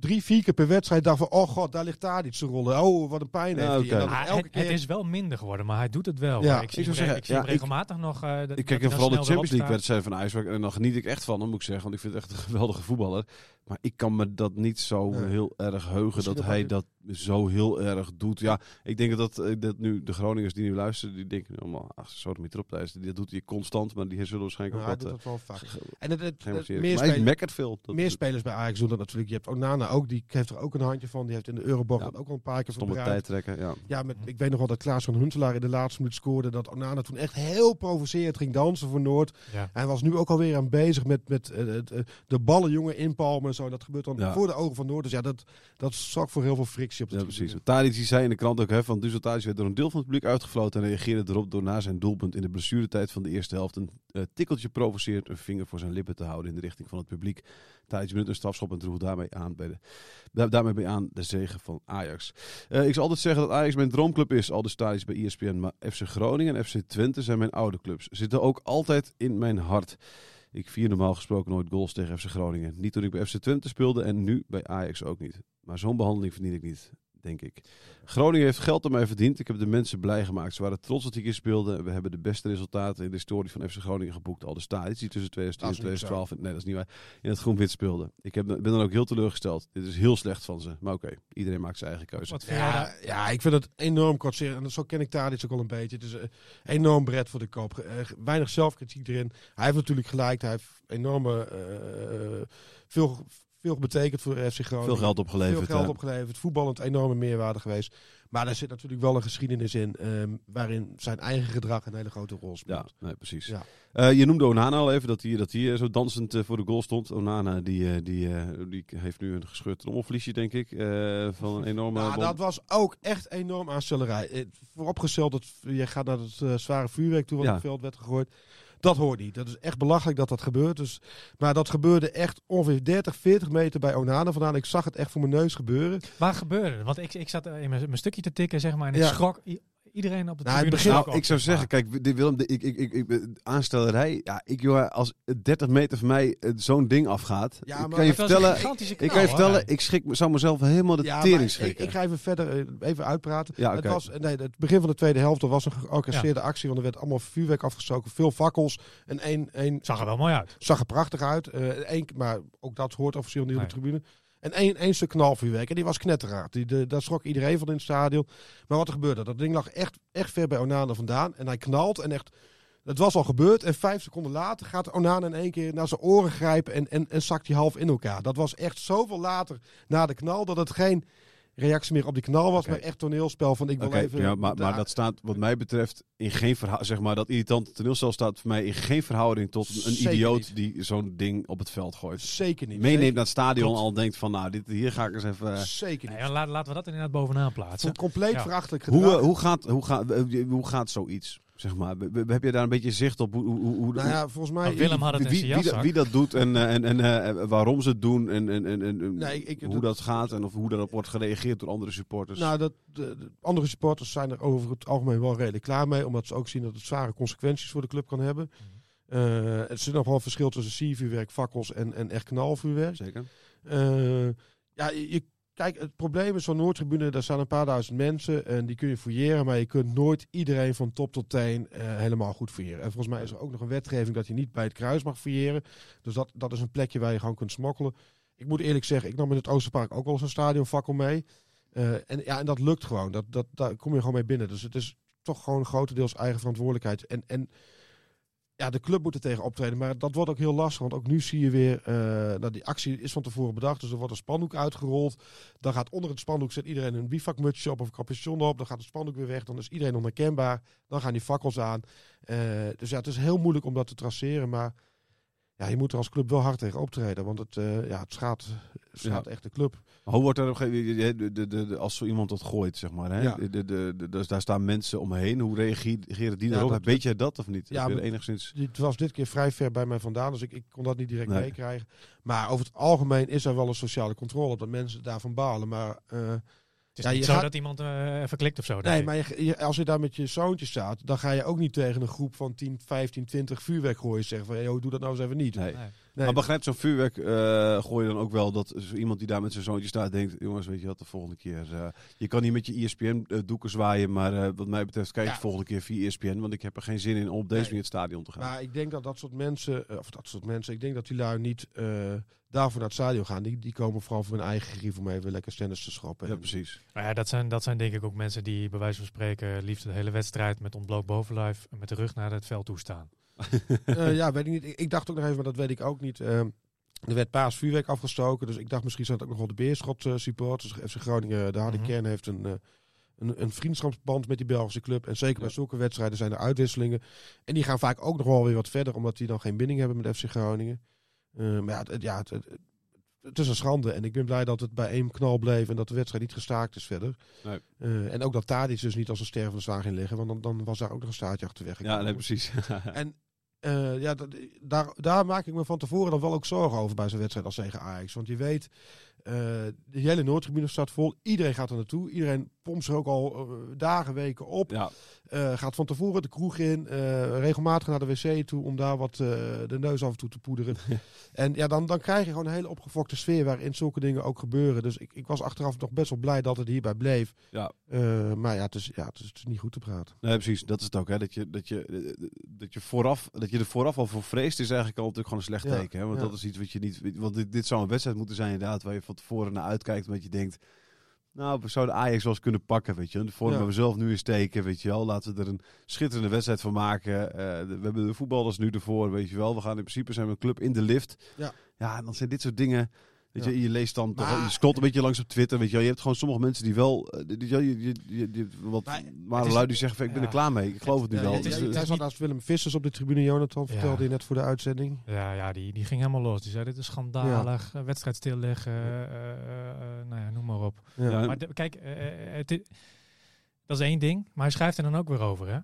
drie, vier keer per wedstrijd dacht van... Oh god, daar ligt daar iets te rollen. Oh, wat een pijn Ja, heeft hij. oké. En dan Ah, elke het, keer... het is wel minder geworden, maar hij doet het wel. Ja, ik zie ik re- ik zie hem ja, ik- regelmatig nog. eh, dat- Ik kijk vooral de Champions League wedstrijd van IJswijk. En dan geniet ik echt van hem, moet ik zeggen. Want ik vind het echt een geweldige voetballer. Maar ik kan me dat niet zo Nee. heel erg heugen dat dat hij dat zo heel erg doet. Ja, ik denk dat, eh, dat nu de Groningers die nu luisteren, die denken allemaal, ach, zo erop thuis. Dat doet hij constant, maar die zullen waarschijnlijk Ja, hij ook doet wat... dat wel vaak. eh, En het, het, geen het- meer meer, maar hij spelers, mekkert veel. Dat- meer spelers bij Ajax doen dat natuurlijk. Je hebt Onana ook, die heeft er ook een handje van. Die heeft in de Euroborg Ja. dat ook al een paar keer Stomme verbruikt. tijd trekken, ja. Ja, met, ik weet nog wel dat Klaas van Huntelaar in de laatste minuut scoorde. Dat Onana toen echt heel provocerend ging dansen voor Noord. Ja. Hij was nu ook alweer aan bezig met, met eh, de ballen jongen inpalmen en zo. Dat gebeurt dan Ja. voor de ogen van Noord. Dus ja, dat, dat zorgt voor heel veel frictie op de Ja, precies. Tadic zei in de krant ook, hè, van Duzel Tadic werd door een deel van het publiek uitgefloten en reageerde erop door na zijn doelpunt in de blessuretijd van de eerste helft een eh, tikkeltje provoceert een vinger voor zijn lippen te houden in de richting van het publiek. Tadic benut een strafschop en droeg daarmee aan, bij de, da- daarmee bij aan de zege van Ajax. Eh, ik zal altijd zeggen dat Ajax mijn droomclub is, al de Tadic bij ESPN, maar FC Groningen en FC Twente zijn mijn oude clubs. Zitten ook altijd in mijn hart. Ik vier normaal gesproken nooit goals tegen FC Groningen. Niet toen ik bij FC Twente speelde en nu bij Ajax ook niet. Maar zo'n behandeling verdien ik niet, denk ik. Groningen heeft geld aan mij verdiend. Ik heb de mensen blij gemaakt. Ze waren trots dat ik hier speelde. We hebben de beste resultaten in de historie van FC Groningen geboekt. Al de stadions die tussen 2010 en Dat is niet 2012... Nee, dat is niet waar. In het groen-wit speelden. Ik heb, ben dan ook heel teleurgesteld. Dit is heel slecht van ze. Maar oké, iedereen maakt zijn eigen keuze. Wat vind jij Ja, daar- ja, ik vind het enorm kortzichtig. En zo ken ik Tadic ook al een beetje. Het is eh, enorm bret voor de koop. Eh, weinig zelfkritiek erin. Hij heeft natuurlijk gelijk. Hij heeft enorme, eh, veel, veel betekend voor FC Groningen. Veel geld opgeleverd. Veel geld opgeleverd. Voetballend enorme meerwaarde geweest. Maar daar zit natuurlijk wel een geschiedenis in. ehm, waarin zijn eigen gedrag een hele grote rol Ja, speelt. nee, precies. Ja. Eh, je noemde Onana al even, dat hij, dat hij eh, zo dansend eh, voor de goal stond. Onana, die, die, die heeft nu een gescheurd trommelvliesje, denk ik. van een enorme... Nou, bom. dat was ook echt enorm aanstellerij. Vooropgesteld dat je gaat naar het zware vuurwerk toe wat Ja. op het veld werd gegooid. Dat hoort niet. Dat is echt belachelijk dat dat gebeurt. Dus, maar dat gebeurde echt ongeveer 30, 40 meter bij Onana vandaan. Ik zag het echt voor mijn neus gebeuren. Waar gebeurde het? Want ik, ik zat in mijn, mijn stukje te tikken, zeg maar, en ik Ja. schrok. Iedereen op de Nou, het tribune Nou, ik zou zeggen, kijk, dit Willem, de- ik, ik, ik, ik, aanstellerij, ja, ik, joh, als 30 meter van mij eh, zo'n ding afgaat, Ja, ik maar kan je Het vertellen, ik kan je vertellen, ik schrik, me- zou mezelf helemaal de Ja, tering ik, schrikken. ik ga even verder eh, even uitpraten. Ja, het, oké. was, nee, het begin van de tweede helft er was een georchestreerde actie. Want er werd allemaal vuurwerk afgestoken. Veel fakkels. En één, één Zag er wel mooi uit. zag er prachtig uit. Eh één, maar ook dat hoort officieel niet op de Nee. tribune. En één, één stuk knalvuurwerk. En die was knetteraard. Die, de, daar schrok iedereen van in het stadion. Maar wat er gebeurde? Dat ding lag echt, echt ver bij Onana vandaan. En hij knalt. En echt, het was al gebeurd. En vijf seconden later gaat Onana in één keer naar zijn oren grijpen. En, en, en zakt hij half in elkaar. Dat was echt zoveel later na de knal. Dat het geen reactie meer op die knal was. Oké. Maar echt toneelspel van ik wil even... ja, maar, maar dat staat wat mij betreft in geen verhouding, zeg maar, dat irritante toneelstel staat voor mij in geen verhouding tot een, Zeker idioot niet. die zo'n ding op het veld gooit. Zeker niet. Meeneemt Zeker- naar het stadion al denkt van, nou, dit, hier ga ik eens even... eh, Zeker niet. Nee, laten we dat inderdaad bovenaan plaatsen. Compleet Ja. verachtelijk gedrag. hoe, eh, hoe, gaat, hoe, gaat, eh, hoe gaat zoiets, zeg maar? Heb je daar een beetje zicht op hoe... hoe, hoe, hoe- nou ja, volgens mij... Maar Willem had het in wie, wie, dat, wie dat doet en, eh, en, en eh, waarom ze het doen en, en, en, en Nee, ik- hoe dat- dat gaat en of hoe daarop wordt gereageerd door andere supporters. Nou, dat, de, de andere supporters zijn er over het algemeen wel redelijk klaar mee. Omdat ze ook zien dat het zware consequenties voor de club kan hebben. Mhm. Eh, er zit nog wel een verschil tussen siervuurwerk, fakkels en, en echt knalvuurwerk. Zeker. Eh, ja, je, je- kijk, het probleem is zo'n Noordtribune, daar staan een paar duizend mensen. En die kun je fouilleren, maar je kunt nooit iedereen van top tot teen eh, helemaal goed fouilleren. En volgens mij is er ook nog een wetgeving dat je niet bij het kruis mag fouilleren. Dus dat, dat is een plekje waar je gewoon kunt smokkelen. Ik moet eerlijk zeggen, ik nam in het Oosterpark ook wel eens een stadionfakkel mee. Eh, en, ja, en dat lukt gewoon. Dat, dat, daar kom je gewoon mee binnen. Dus het is toch gewoon grotendeels eigen verantwoordelijkheid. En, en ja, de club moet er tegen optreden. Maar dat wordt ook heel lastig. Want ook nu zie je weer eh, dat die actie is van tevoren bedacht. Dus er wordt een spandoek uitgerold. Dan gaat onder het spandoek zet iedereen een bivakmutsje op of een capuchon op. Dan gaat het spandoek weer weg. Dan is iedereen onherkenbaar. Dan gaan die fakkels aan. Eh, dus ja, het is heel moeilijk om dat te traceren. Maar ja, je moet er als club wel hard tegen optreden. Want het, eh, ja, het schaadt, schaadt echt de club. Hoe wordt er op een gegeven moment, de, de, de, de- als zo iemand dat gooit, zeg maar, hè? Ja. De, de, de, dus daar staan mensen omheen. Hoe reageren die Ja, daarop? dat- Weet jij dat of niet? Ja, maar- enigszins... Het was dit keer vrij ver bij mij vandaan, dus ik, ik kon dat niet direct Nee. meekrijgen. Maar over het algemeen is er wel een sociale controle op dat mensen daarvan balen. Maar eh, Het is Ja, niet je zo gaat- dat iemand eh even klikt of zo. Nee, maar je, je- als je daar met je zoontje staat, dan ga je ook niet tegen een groep van 10, 15, 20 vuurwerkgooiers zeggen van, yo, doe dat nou eens even niet. Nee. Nee. Nee, Maar begrijpt zo'n vuurwerk, eh gooi je dan ook wel dat zo iemand die daar met zijn zoontje staat denkt, jongens, weet je wat, de volgende keer, eh, je kan niet met je ESPN-doeken zwaaien, maar eh, wat mij betreft kijk je de volgende keer via ESPN, want ik heb er geen zin in om op deze Nee. manier het stadion te gaan. maar ik denk dat dat soort mensen, eh, of dat soort mensen, ik denk dat die lui niet eh, daarvoor naar het stadion gaan. Die, die komen vooral voor hun eigen grief om even lekker stennis te schrappen. ja, precies. Maar ja, dat zijn, dat zijn denk ik ook mensen die bij wijze van spreken liefst de hele wedstrijd met ontbloot bovenlijf en met de rug naar het veld toe staan. Eh, ja, weet ik niet. Ik, ik dacht ook nog even, maar dat weet ik ook niet. Eh, er werd paas vuurwerk afgestoken, dus ik dacht misschien zijn het ook nog wel de Beerschot eh, supporters. FC Groningen, de harde Mhm. kern, heeft een, eh, een, een vriendschapsband met die Belgische club. En zeker bij zulke wedstrijden zijn er uitwisselingen. En die gaan vaak ook nog wel weer wat verder, omdat die dan geen binding hebben met FC Groningen. Eh, maar ja, het, ja het, is een schande. En ik ben blij dat het bij één knal bleef en dat de wedstrijd niet gestaakt is verder. Nee. Eh, en ook dat Tadic dus niet als een stervende zwaan ging liggen, want dan, dan was daar ook nog een staartje achterweg. Ja, nee, precies. En eh, ja, daar, daar maak ik me van tevoren dan wel ook zorgen over bij zo'n wedstrijd als tegen Ajax. Want je weet, eh, de hele Noordtribune staat vol. Iedereen gaat er naartoe. Iedereen pompt zich ook al eh, dagen, weken op. ja, Eh, gaat van tevoren de kroeg in. eh, regelmatig naar de wc toe om daar wat de neus af en toe te poederen. en ja, dan, dan krijg je gewoon een hele opgefokte sfeer waarin zulke dingen ook gebeuren. Dus ik, ik was achteraf nog best wel blij dat het hierbij bleef. ja. Maar ja het, is, ja, het is, het is niet goed te praten. Nee, precies. Dat is het ook. Hè. Dat, je, dat, je, dat, je vooraf, dat je er vooraf al voor vreest, is eigenlijk al natuurlijk gewoon een slecht Ja, teken. Hè. Want ja. dat is iets wat je niet. Want dit, dit zou een wedstrijd moeten zijn, inderdaad, waar je van tevoren naar uitkijkt. Omdat je denkt. Nou, we zouden Ajax wel eens kunnen pakken, weet je. De vorm Ja. waar we zelf nu in steken, weet je wel. Laten we er een schitterende wedstrijd van maken. Eh, we hebben de voetballers nu ervoor, weet je wel. We gaan in principe zijn we een club in de lift. Ja. Ja, en dan zijn dit soort dingen... Weet Ja. je, je leest dan toch, je scrolt een beetje langs op Twitter, weet je wel. Je hebt gewoon sommige mensen die wel, eh, die, die, je, je, je, je- wat, Maar is- lui die zeggen, van, ik ben ja. er klaar mee. Ik geloof het nu wel. het is- jij- zat naast Willem Vissers op de tribune, Jonathan, vertelde je net voor de uitzending. Ja, ja die, die ging helemaal los. Die zei, dit is schandalig. eh, Wedstrijd stilleggen. eh, eh, eh, nou ja, noem maar op. Ja. Ja. Maar de- kijk, het dat is één ding. Maar hij schrijft er dan ook weer over, hè?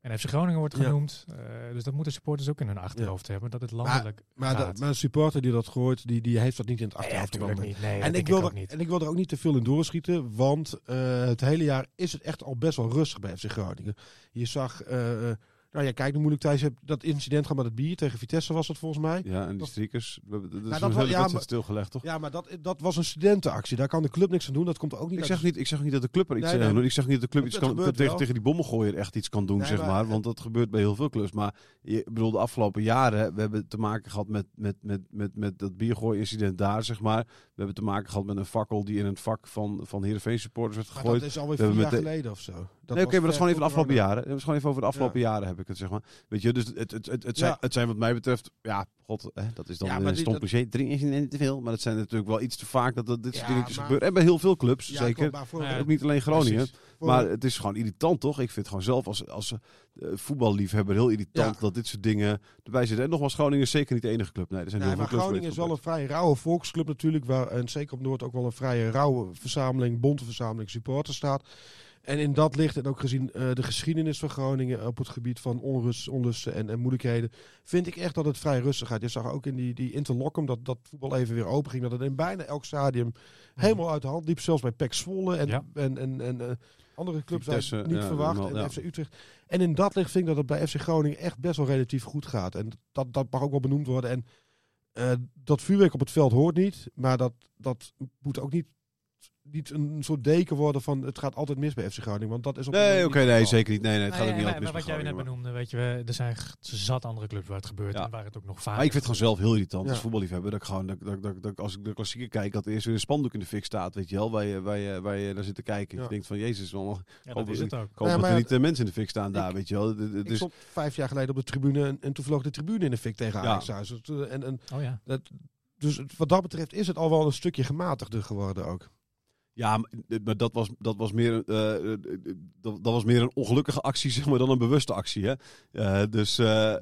En FC Groningen wordt Ja. genoemd. eh, dus dat moeten supporters ook in hun achterhoofd hebben. Dat het landelijk Maar, dat, maar een supporter die dat gooit, die, die heeft dat niet in het Nee, achterhoofd. genomen. niet. Nee, en, ik wil er, niet. en ik wil er ook niet te veel in doorschieten, want eh, het hele jaar is het echt al best wel rustig bij FC Groningen. Je zag, eh, nou ja, kijk, hoe moeilijk thuis hebt dat incident gehad met het bier tegen Vitesse was het volgens mij. ja, en die dat- hebben- dat is dat ja, maar- stilgelegd, toch? Ja, maar dat, dat was een studentenactie. Daar kan de club niks aan doen. Dat komt ook niet Ik zeg, niet, ik zeg niet dat de club er iets Nee, aan nee. doet. Ik zeg niet dat de club iets kan, tegen, tegen die bommengooier echt iets kan doen, Nee, zeg maar Want dat gebeurt bij heel veel clubs. Maar je, bedoel, de afgelopen jaren, we hebben te maken gehad met, met, met, met, met dat biergooi-incident daar, zeg maar. We hebben te maken gehad met een fakkel die in het vak van, van Heerenveen supporters werd Maar gegooid. dat is alweer We vier jaar met geleden of zo. Dat nee, oké, maar dat is gewoon even de afgelopen jaren. Dat is gewoon even over de afgelopen jaren heb ik het, zeg maar. Weet je, dus het, het, het, het, zijn, Ja. het zijn wat mij betreft, ja, god, hè, dat is dan Ja, een stom dat- cliché. Drie incidenten te veel, maar het zijn natuurlijk wel iets te vaak dat, dat dit soort dingetjes maar- gebeuren. En bij heel veel clubs, Ja, zeker. Ook niet alleen Groningen. Precies. Maar het is gewoon irritant, toch? Ik vind het gewoon zelf als, als eh, voetballiefhebber heel irritant dat dit soort dingen erbij zitten. En nogmaals, Groningen is zeker niet de enige club. Nee, er zijn Nee, heel maar veel clubs Groningen is wel een vrij rauwe volksclub natuurlijk. Waar, en zeker op Noord ook wel een vrij rauwe verzameling, bonte verzameling supporters staat. En in dat licht, en ook gezien eh, de geschiedenis van Groningen op het gebied van onrust, onlusten en, en moeilijkheden, vind ik echt dat het vrij rustig gaat. Je zag ook in die, die Interlockum dat, dat voetbal even weer open ging. Dat het in bijna elk stadium helemaal uit de hand liep. Zelfs bij PEC Zwolle en, Ja. en, en, en eh, andere clubs Vitesse, niet ja, verwacht. en. FC Utrecht. En in dat licht vind ik dat het bij FC Groningen echt best wel relatief goed gaat. En dat, dat mag ook wel benoemd worden. En eh, dat vuurwerk op het veld hoort niet. Maar dat, dat moet ook niet, niet een soort deken worden van het gaat altijd mis bij FC Groningen. Want dat is op Nee, oké, nee, geval. zeker niet. Nee, nee, het gaat Nee, ook niet altijd mis maar wat jij net benoemde, weet je, we, er zijn zat andere clubs waar het gebeurt Ja. en waar het ook nog vaak Maar ik vind het gewoon zelf heel irritant Ja. als voetballiefhebber. Dat ik gewoon, dat, dat, dat, dat als ik de klassieker kijk, dat er eerst weer een spandoek in de fik staat, weet je wel, waar je, waar je, waar je naar zit te kijken. Ja. Je denkt van, jezus, ik Ja, dat is het ook. hoop Ja, dat maar er niet eh, mensen in de fik staan daar, ik- weet je wel. Ik is- stond vijf jaar geleden op de tribune en, en toen vloog de tribune in de fik tegen Ja. Ajax. Dus, eh, En, en Oh ja. dat, dus wat dat betreft is het al wel een stukje gematigder geworden ook. Ja, maar, dat, was, dat, was meer, eh, dat, dat was meer een ongelukkige actie zeg maar, dan een bewuste actie. Hè? Eh, dus eh,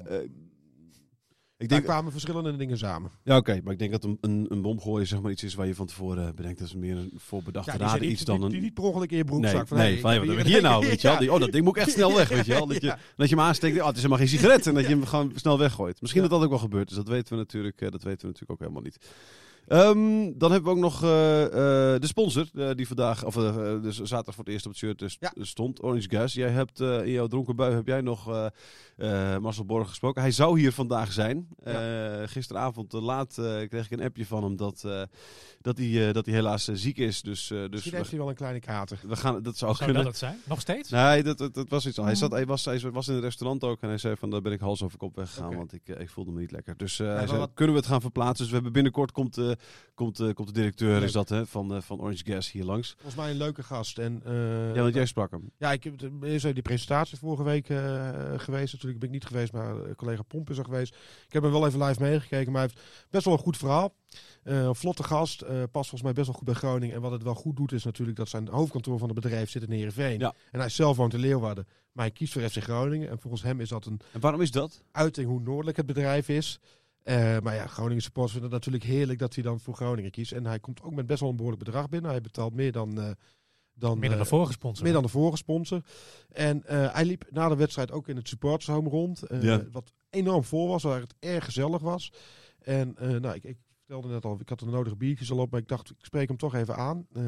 ik Daar denk, kwamen verschillende dingen samen. ja, oké, maar ik denk dat een, een, een bom gooien zeg maar, iets is waar je van tevoren bedenkt. Dat is meer een voorbedachte Ja, raden iets dan een. die niet per ongeluk in je broekzak. Nee, van, nee, van, ik hier nou? Weet je wel? Ja. Oh, dat ding moet ik echt snel weg, weet je wel? Dat je, Ja. dat je hem aansteekt, oh, het is helemaal geen sigaret. En dat je hem gewoon snel weggooit. Misschien dat dat ook wel gebeurt, dus dat weten we natuurlijk, dat weten we natuurlijk ook helemaal niet. Ehm, dan hebben we ook nog eh, eh, de sponsor, eh, die vandaag, of dus zaterdag voor het eerst op het shirt st- Ja. stond, Orange Gas. Jij hebt eh, in jouw dronken bui, heb jij nog eh, eh, Marcel Borg gesproken. Hij zou hier vandaag zijn. Eh, gisteravond laat eh, kreeg ik een appje van hem dat, eh, dat, hij, eh, dat hij helaas ziek is. Dus, eh, dus Misschien we, heeft hij wel een kleine kater. we gaan, dat zou, Zou kunnen. dat het zijn? Nog steeds? Nee, dat, dat, dat was iets. Hij, zat, hij, was, hij was in het restaurant ook en hij zei van daar ben ik hals over kop weggegaan, want ik, ik voelde me niet lekker. Dus eh, hij zei, wat- kunnen we het gaan verplaatsen? Dus we hebben binnenkort komt, komt, eh, komt de directeur Leuk. is dat, hè, van, eh, van Orange Gas hier langs. Volgens mij een leuke gast. En, eh, ja, want jij sprak hem. Ja, ik heb even die presentatie vorige week geweest. Natuurlijk ben ik niet geweest, maar collega Pomp is er geweest. Ik heb hem wel even live meegekeken, maar hij heeft best wel een goed verhaal. Een vlotte gast, eh, past volgens mij best wel goed bij Groningen. En wat het wel goed doet is natuurlijk dat zijn hoofdkantoor van het bedrijf zit in Heerenveen. Ja. En hij zelf woont in Leeuwarden. Maar hij kiest voor FC Groningen. En volgens hem is dat een En waarom is dat? uiting hoe noordelijk het bedrijf is. Eh, maar ja, Groningen supporters vinden het natuurlijk heerlijk dat hij dan voor Groningen kiest. En hij komt ook met best wel een behoorlijk bedrag binnen. Hij betaalt meer dan... eh, dan Meer dan de eh, vorige sponsor. meer dan de vorige sponsor. En eh, hij liep na de wedstrijd ook in het supportershome rond. eh, Ja. Wat enorm vol was, waar het erg gezellig was. En eh, nou, ik, ik vertelde net al, ik had de nodige biertjes al op, maar ik dacht, ik spreek hem toch even aan. Eh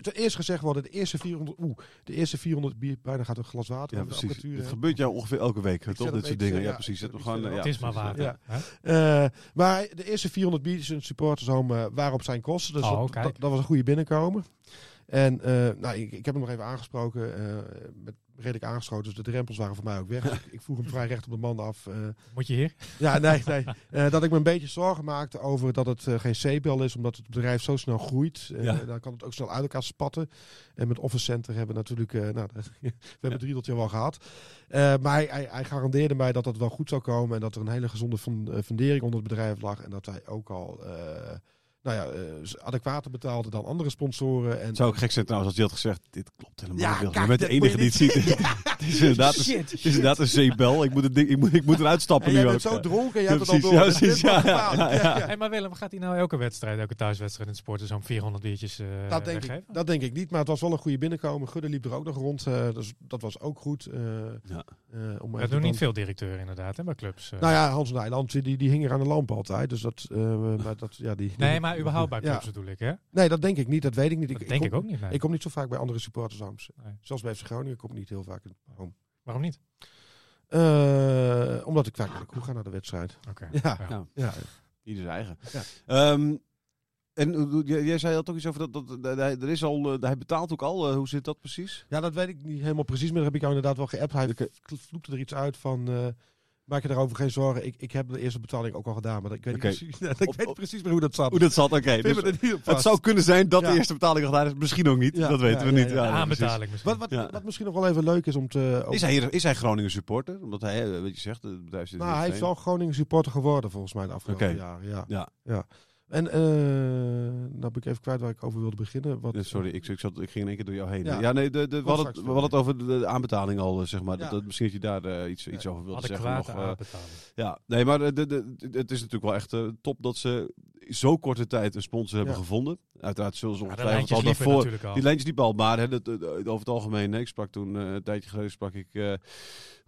ten eerste gezegd worden, de eerste 400, oeh, de eerste 400 bier, bijna gaat een glas water Ja, precies. Het gebeurt jou ongeveer elke week, Ik toch? Dit soort dingen. Ja, ja, precies. Het, gewoon, ja, het is maar precies, water. Ja. hè? Eh, maar de eerste 400 biertjes in het supportershome eh, waren op zijn kosten. Dus Oh, dat, kijk. dat, dat was een goede binnenkomen. En eh, nou, ik, ik heb hem nog even aangesproken. eh, met redelijk aangeschoten. Dus de drempels waren voor mij ook weg. ik, vroeg hem vrij recht op de man af. eh, Moet je hier? ja, nee, nee. Eh, dat ik me een beetje zorgen maakte over dat het eh, geen C-bel is. Omdat het bedrijf zo snel groeit. Ja. Dan kan het ook snel uit elkaar spatten. En met Office Center hebben we natuurlijk... nou, we hebben het riedeltje wel gehad. Eh, maar hij, hij, hij garandeerde mij dat het wel goed zou komen. En dat er een hele gezonde fun- fundering onder het bedrijf lag. En dat hij ook al... nou ja, eh, adequater betaalde dan andere sponsoren. En, Het zou ook gek zijn trouwens als hij had gezegd, dit klopt helemaal Ja, niet. Kijk, Je bent de enige je die het ziet. Het is inderdaad, een- Shit. het is inderdaad een zeebel. Ik moet, het ding, ik moet, ik moet eruit stappen en nu jij ook. bent zo dronken en jij Ja, hebt het al door. Ja, precies. Ja, gevaarlijk. ja, ja. Hey, maar Willem, gaat hij nou elke wedstrijd, elke thuiswedstrijd in het sporten zo'n 400 biertjes eh Dat denk, weggeven? ik, dat denk ik niet, maar het was wel een goede binnenkomen. Gudde liep er ook nog rond, eh, dus dat was ook goed. eh, Ja. eh, om Dat doen niet veel directeuren inderdaad hè, bij clubs. Nou ja, Hans Nijland, die, die hing er aan de lamp altijd. Dus dat, eh, maar dat, ja, die, nee, maar überhaupt bij Ja. clubs bedoel ik, hè? Nee, dat denk ik niet. Dat weet ik niet. Dat ik, denk ik kom, ook niet. nee. Ik kom niet zo vaak bij andere supportershomes. Nee. Zelfs bij FC Groningen kom ik niet heel vaak in home. Waarom niet? Eh, omdat ik vaak naar de kroeg ga naar de wedstrijd. Oké. Ja, Ja. ja. ja. Ieder zijn eigen. Ja. Ehm, en hoe- hoe- jij, zei al toch iets over dat, dat, er is al, eh, hij betaalt ook al. Eh, hoe zit dat precies? Ja, dat weet ik niet helemaal precies, maar dat heb ik jou inderdaad wel geappt. Hij vloekte er iets uit van... eh, maak je daarover geen zorgen. Ik, ik heb de eerste betaling ook al gedaan, maar ik weet, niet, precies, ik Op- weet precies meer hoe dat zat. Hoe dat zat, oké. Dus op het zou kunnen zijn dat Ja. de eerste betaling al gedaan is. Misschien ook niet. Ja, dat weten ja, we ja, niet. aanbetaling misschien. Wat, wat, Ja. wat misschien nog wel even leuk is om te... Is hij, is hij Groningen supporter? Omdat hij, eh, wat je zegt, het bedrijf zit nou, hij heeft wel Groningen supporter geworden volgens mij de afgelopen Oké. jaren. Ja. Ja. En eh nou ben ik even kwijt waar ik over wilde beginnen. Wat, Ja, sorry, ik, ik, zat, ik ging in één keer door jou heen. Ja. Ja, nee, de, de, we, hadden, het- straks we hadden het over de, de aanbetaling al, eh, zeg maar. Ja. Dat, dat, misschien dat je daar eh, iets, iets over wilde zeggen. Nog, eh, aanbetaling. ja, nee, maar de, de, de- het is natuurlijk wel echt top dat ze zo korte tijd een sponsor hebben Ja. gevonden. Uiteraard zullen ze ongetwijfeld al daarvoor... Die lijntjes liepen al, maar hè, dat, dat- over het algemeen, hè, ik sprak toen eh, een tijdje geleden, sprak ik, eh,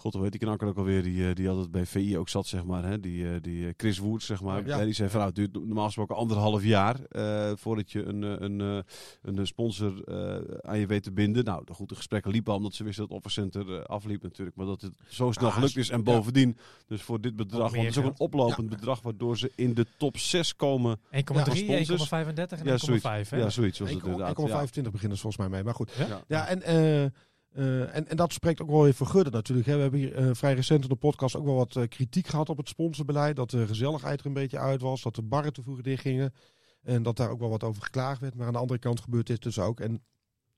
god hoe heet die knakker ook alweer, die, eh, die altijd bij VI ook zat, zeg maar, hè, die, eh, die eh, Chris Woods, zeg maar. Ja. Die zei van, nou, het duurt normaal gesproken anderhalf jaar eh, voordat je een, een, een sponsor eh, aan je weet te binden. Nou, de goede gesprekken liepen al, omdat ze wisten dat het offercenter eh, afliep natuurlijk, maar dat het zo snel Ah, gelukt is. En ja. bovendien, dus voor dit bedrag, want het is ook een oplopend bedrag, waardoor ze in de top 6 komen. 1,3, sponsors. 1,35 en Ja, 1,5. zoiets. hè? Ja, zoiets was het 1,25 inderdaad. Ja. beginnen ze volgens mij mee. Maar goed. Ja? En, eh, eh, en, en dat spreekt ook wel weer voor Gudde natuurlijk. Hè. We hebben hier eh, vrij recent in de podcast ook wel wat eh, kritiek gehad op het sponsorbeleid. Dat de gezelligheid er een beetje uit was. Dat de barren te vroeg dichtgingen. En dat daar ook wel wat over geklaagd werd. Maar aan de andere kant gebeurt dit dus ook. En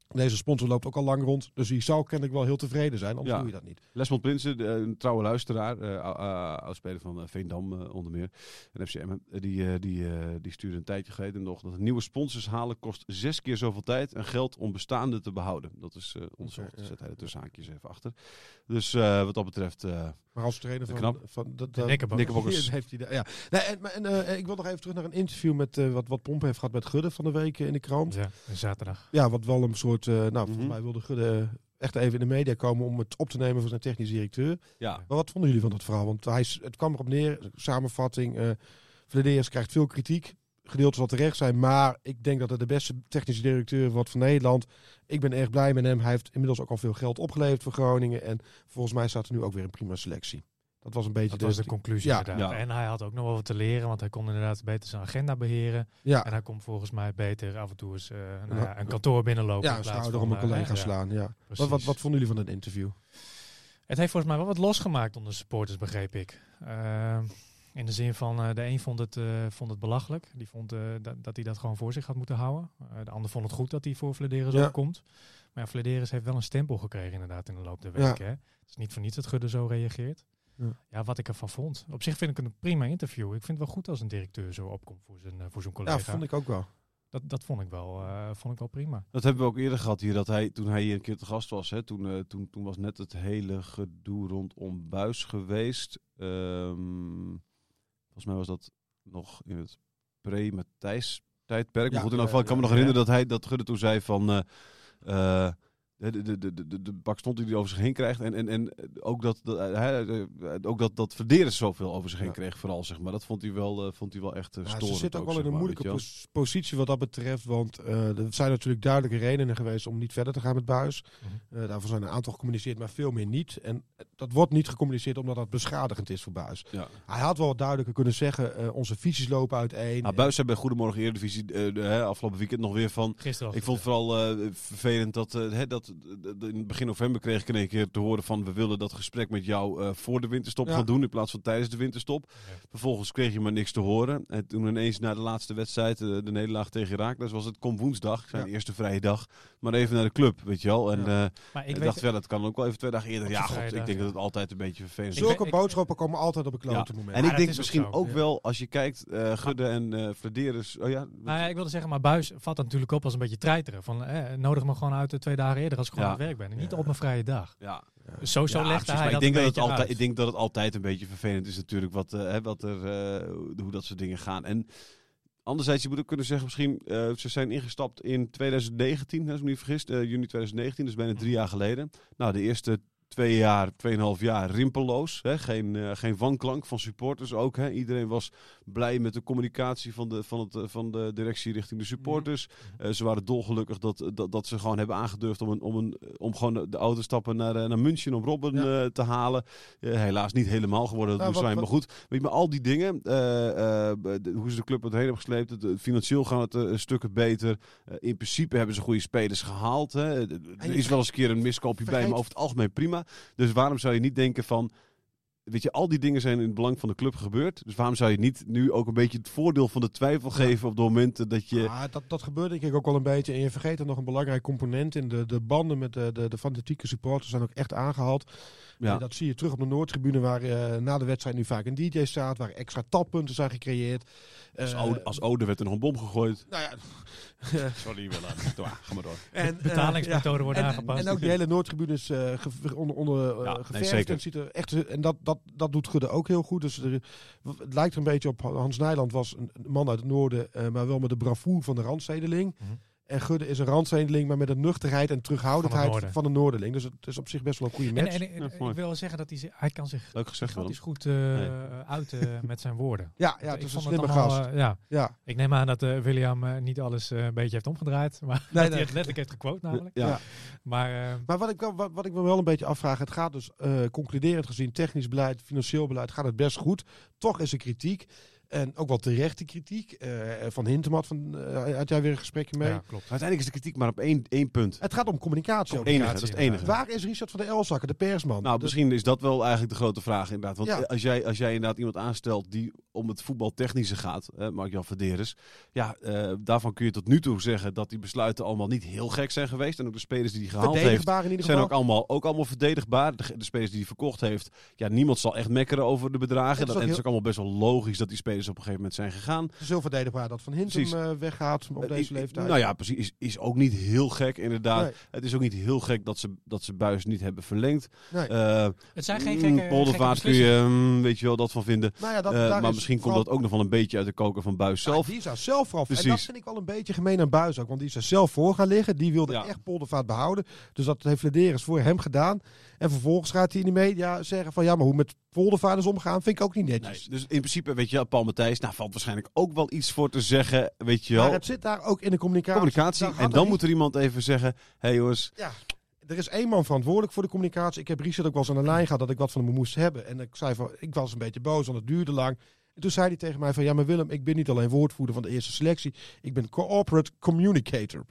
deze sponsor loopt ook al lang rond. Dus die zou kennelijk wel heel tevreden zijn. Anders Ja. doe je dat niet. Lesmond Prinsen, de- een trouwe luisteraar, eh, ou- oudspeler van eh, Veendam eh, onder meer. En FCM, eh, die, eh, die, eh, die stuurde een tijdje geleden nog dat nieuwe sponsors halen kost zes keer zoveel tijd en geld om bestaande te behouden. Dat is eh onderzocht. Ja. Zet hij er tussen haakjes even achter. Dus eh, wat dat betreft, eh, Maar als trainer van, Knap. van dat, De. Knickerbockers. heeft hij ja. Nee, en, eh, ik wil nog even terug naar een interview met eh, wat, wat Pomp heeft gehad met Gudde van de week eh, in de krant. Ja, zaterdag. Ja, wat wel een soort. Eh, nou, volgens Mhm. mij wilde Gudde echt even in de media komen om het op te nemen voor zijn technisch directeur. ja. Maar wat vonden jullie van dat verhaal? Want hij, het kwam erop neer, samenvatting. eh Vladeers krijgt veel kritiek. Gedeeld zal terecht zijn, maar ik denk dat het de beste technische directeur wordt van Nederland. Ik ben erg blij met hem. Hij heeft inmiddels ook al veel geld opgeleverd voor Groningen. En volgens mij staat er nu ook weer een prima selectie. Dat was een beetje Dat was de conclusie Ja. En hij had ook nog wel wat te leren, want hij kon inderdaad beter zijn agenda beheren. Ja, En hij kon volgens mij beter af en toe eens eh, nou Ja. een kantoor binnenlopen. ja in een plaats schouder om een eh, collega slaan. Ja. Wat, wat, wat vonden jullie van het interview? Het heeft volgens mij wel wat losgemaakt onder de supporters, begreep ik. Eh, in de zin van, eh, de een vond het, eh, vond het belachelijk. Die vond eh, dat, dat hij dat gewoon voor zich had moeten houden. Eh, de ander vond het goed dat hij voor Vladeris Ja. opkomt. Maar ja, Vladeris heeft wel een stempel gekregen inderdaad in de loop der Ja. weken. Hè? Het is niet voor niets dat Gudde zo reageert. Ja. Ja. wat ik ervan vond. Op zich vind ik het een prima interview. Ik vind het wel goed als een directeur zo opkomt voor zijn, eh, voor zijn collega. Ja, vond ik ook wel. dat, dat vond ik, wel, eh, vond ik wel prima. Dat hebben we ook eerder gehad hier, dat hij, toen hij hier een keer te gast was, hè, toen, eh, toen, toen was net het hele gedoe rondom Buis geweest. Ehm, volgens mij was dat nog in het pre-Matthijs tijdperk. Ja, maar goed, in ieder geval, ik kan me nog ja. herinneren dat hij dat Gudde toen zei van... eh, eh, de, de, de, de, bak stond die hij over zich heen krijgt. En, en, en ook dat, dat, eh, hij, eh, ook dat, dat Verderen zoveel over zich heen kreeg, vooral zeg maar. Dat vond hij wel, eh, vond hij wel echt uh, Ja, ze zit ook wel in een maar, moeilijke pos- positie wat dat betreft. Want eh er zijn natuurlijk duidelijke redenen geweest om niet verder te gaan met Buis. Mhm. Eh, daarvoor zijn een aantal gecommuniceerd, maar veel meer niet. En dat wordt niet gecommuniceerd omdat dat beschadigend is voor Buis. Ja. Hij had wel wat duidelijker kunnen zeggen, eh, onze visies lopen uiteen. Nou, Buis zei bij Goedemorgen Eredivisie eh, de, afgelopen weekend nog weer van... Gisteren Ik vond het vooral eh, vervelend dat, eh, dat dat de- de- in begin november kreeg ik in één keer te horen van we willen dat gesprek met jou eh, voor de winterstop Ja. gaan doen in plaats van tijdens de winterstop. Vervolgens kreeg je maar niks te horen. En toen ineens na de laatste wedstrijd, eh, de nederlaag tegen Herakles, was het kom woensdag, zijn Ja. eerste vrije dag, maar even naar de club, weet je wel. En Ja. eh, Maar ik, dacht wel, dat kan ook wel even twee dagen eerder. Ja, god, ik denk ja. dat het altijd een beetje vervelend is. Zulke boodschappen komen altijd op een klote Ja. moment. En ik dat denk ook misschien ook, Ja. wel, als je kijkt, eh Gudde en eh Flederis. Oh ja, nou ja, ik wilde zeggen, maar Buis valt dat natuurlijk op als een beetje treiteren. Van, eh, nodig me gewoon uit de twee dagen eerder als ik gewoon aan het werk ben. En niet op mijn vrije dag. ja. Dus zo, zo Ja, legde precies, hij dat ik denk dat het altijd, uit. Ik denk dat het altijd een beetje vervelend is natuurlijk wat, eh, hè, wat er, eh, hoe dat soort dingen gaan. En anderzijds, je moet ook kunnen zeggen, misschien, eh, ze zijn ingestapt in 2019, als ik me niet vergis, juni 2019, dus bijna drie jaar geleden. Nou, de eerste twee jaar, tweeënhalf jaar rimpelloos. Hè? Geen, eh, geen wanklank van supporters ook. Hè? Iedereen was blij met de communicatie van de, van het, eh, van de directie richting de supporters. Eh, ze waren dolgelukkig dat, dat, dat ze gewoon hebben aangedurfd om, een, om, een, om gewoon de auto stappen naar, naar München om Robben Ja. te halen. Helaas niet helemaal geworden, dat moest zijn. Maar goed, weet je, maar al die dingen, de- hoe ze de club erheen hebben gesleept, het, het financieel gaat het stukken beter. In principe hebben ze goede spelers gehaald. Hè. Er is wel eens een keer een miskoopje bij, maar over het algemeen prima. Dus waarom zou je niet denken van... Weet je, al die dingen zijn in het belang van de club gebeurd. Dus waarom zou je niet nu ook een beetje het voordeel van de twijfel geven op de momenten dat je... Ah, dat, dat gebeurt denk ik ook wel een beetje. En je vergeet er nog een belangrijk component in. De, de banden met de, de, de fanatieke supporters zijn ook echt aangehaald. Ja. Dat zie je terug op de Noordtribune, waar eh, na de wedstrijd nu vaak een DJ staat, waar extra tappunten zijn gecreëerd. Als Eh, ode, als ode werd er nog een bom gegooid. Nou ja, Sorry, Willem. Ga maar door. en, eh, Betalingsmethode wordt en, aangepast. En ook die hele Noordtribune is eh, onder, onder Ja, nee, geverfd. en, ziet er echt, en dat, dat, dat doet Gudde ook heel goed. Dus er, het lijkt er een beetje op. Hans Nijland was een man uit het noorden, eh, maar wel met de bravoure van de randstedeling. Mhm. En Gudde is een randstedeling, maar met een nuchterheid en terughoudendheid Van van, de Noorderling. Dus het is op zich best wel een goede En, match. en, en- Ja, ik mooi. wil zeggen dat hij, zich- hij kan zich Leuk gezegd, gigantisch goed eh uiten met zijn woorden. ja, ja, Ik het is een slimme gast. eh, ja. ja. Ik neem aan dat eh, William eh, niet alles eh, een beetje heeft omgedraaid. Maar dat nee. hij het letterlijk heeft gequote namelijk. Ja. Ja. Maar eh, Maar wat ik, wel, wat, wat ik me wel een beetje afvraag, het gaat dus eh, concluderend gezien, technisch beleid, financieel beleid, gaat het best goed. Toch is er kritiek. En ook wel terechte kritiek. Eh, van Hintemat van, eh, had jij weer een gesprekje mee. ja, klopt. Uiteindelijk is de kritiek maar op één, één punt. Het gaat om communicatie. enige, dat is het enige. Waar is Richard van der Elzakker, de persman? Nou, misschien is dat wel eigenlijk de grote vraag inderdaad. Want Ja. als, jij, als jij inderdaad iemand aanstelt die om het voetbaltechnische gaat, eh, Mark-Jan Verderes, ja, eh, daarvan kun je tot nu toe zeggen dat die besluiten allemaal niet heel gek zijn geweest. En ook de spelers die hij gehaald heeft, verdedigbaar in ieder zijn geval. ook allemaal, ook allemaal verdedigbaar. De, de spelers die hij verkocht heeft, ja, niemand zal echt mekkeren over de bedragen. Het is Dat, ook en het is ook allemaal best wel logisch dat die spelers op een gegeven moment zijn gegaan. Het is heel verdedigbaar dat Van Hintem eh, weggaat op Eh, deze leeftijd. Nou ja, precies. Is, is ook niet heel gek, inderdaad. Nee. Het is ook niet heel gek dat ze, dat ze Buis niet hebben verlengd. Nee. Eh, Het zijn geen mm, gekke, Poldervaart gekke kun je, mm, weet je wel, dat van vinden. Nou ja, dat, daar is misschien komt dat ook nog wel een beetje uit de koker van Buis Ja, zelf. die zou zelf vooral. En dat vind ik wel een beetje gemeen aan Buis ook. Want die is zelf voor gaan liggen. Die wilde Ja. echt Poldervaart behouden. Dus dat heeft Flederis voor hem gedaan. En vervolgens gaat hij in de media zeggen van... Ja, maar hoe met Poldervaart is omgaan vind ik ook niet Nee, netjes. dus in principe, weet je, Paul Matthijs, nou valt waarschijnlijk ook wel iets voor te zeggen, weet je wel. Maar het zit daar ook in de communicatie. communicatie. En dan moet er iemand even zeggen, hé hey jongens, Ja, er is één man verantwoordelijk voor de communicatie. Ik heb Richard ook wel eens aan de lijn gehad dat ik wat van hem moest hebben. En ik zei van, ik was een beetje boos, want het duurde lang. En toen zei hij tegen mij van, ja maar Willem, ik ben niet alleen woordvoerder van de eerste selectie. Ik ben corporate communicator.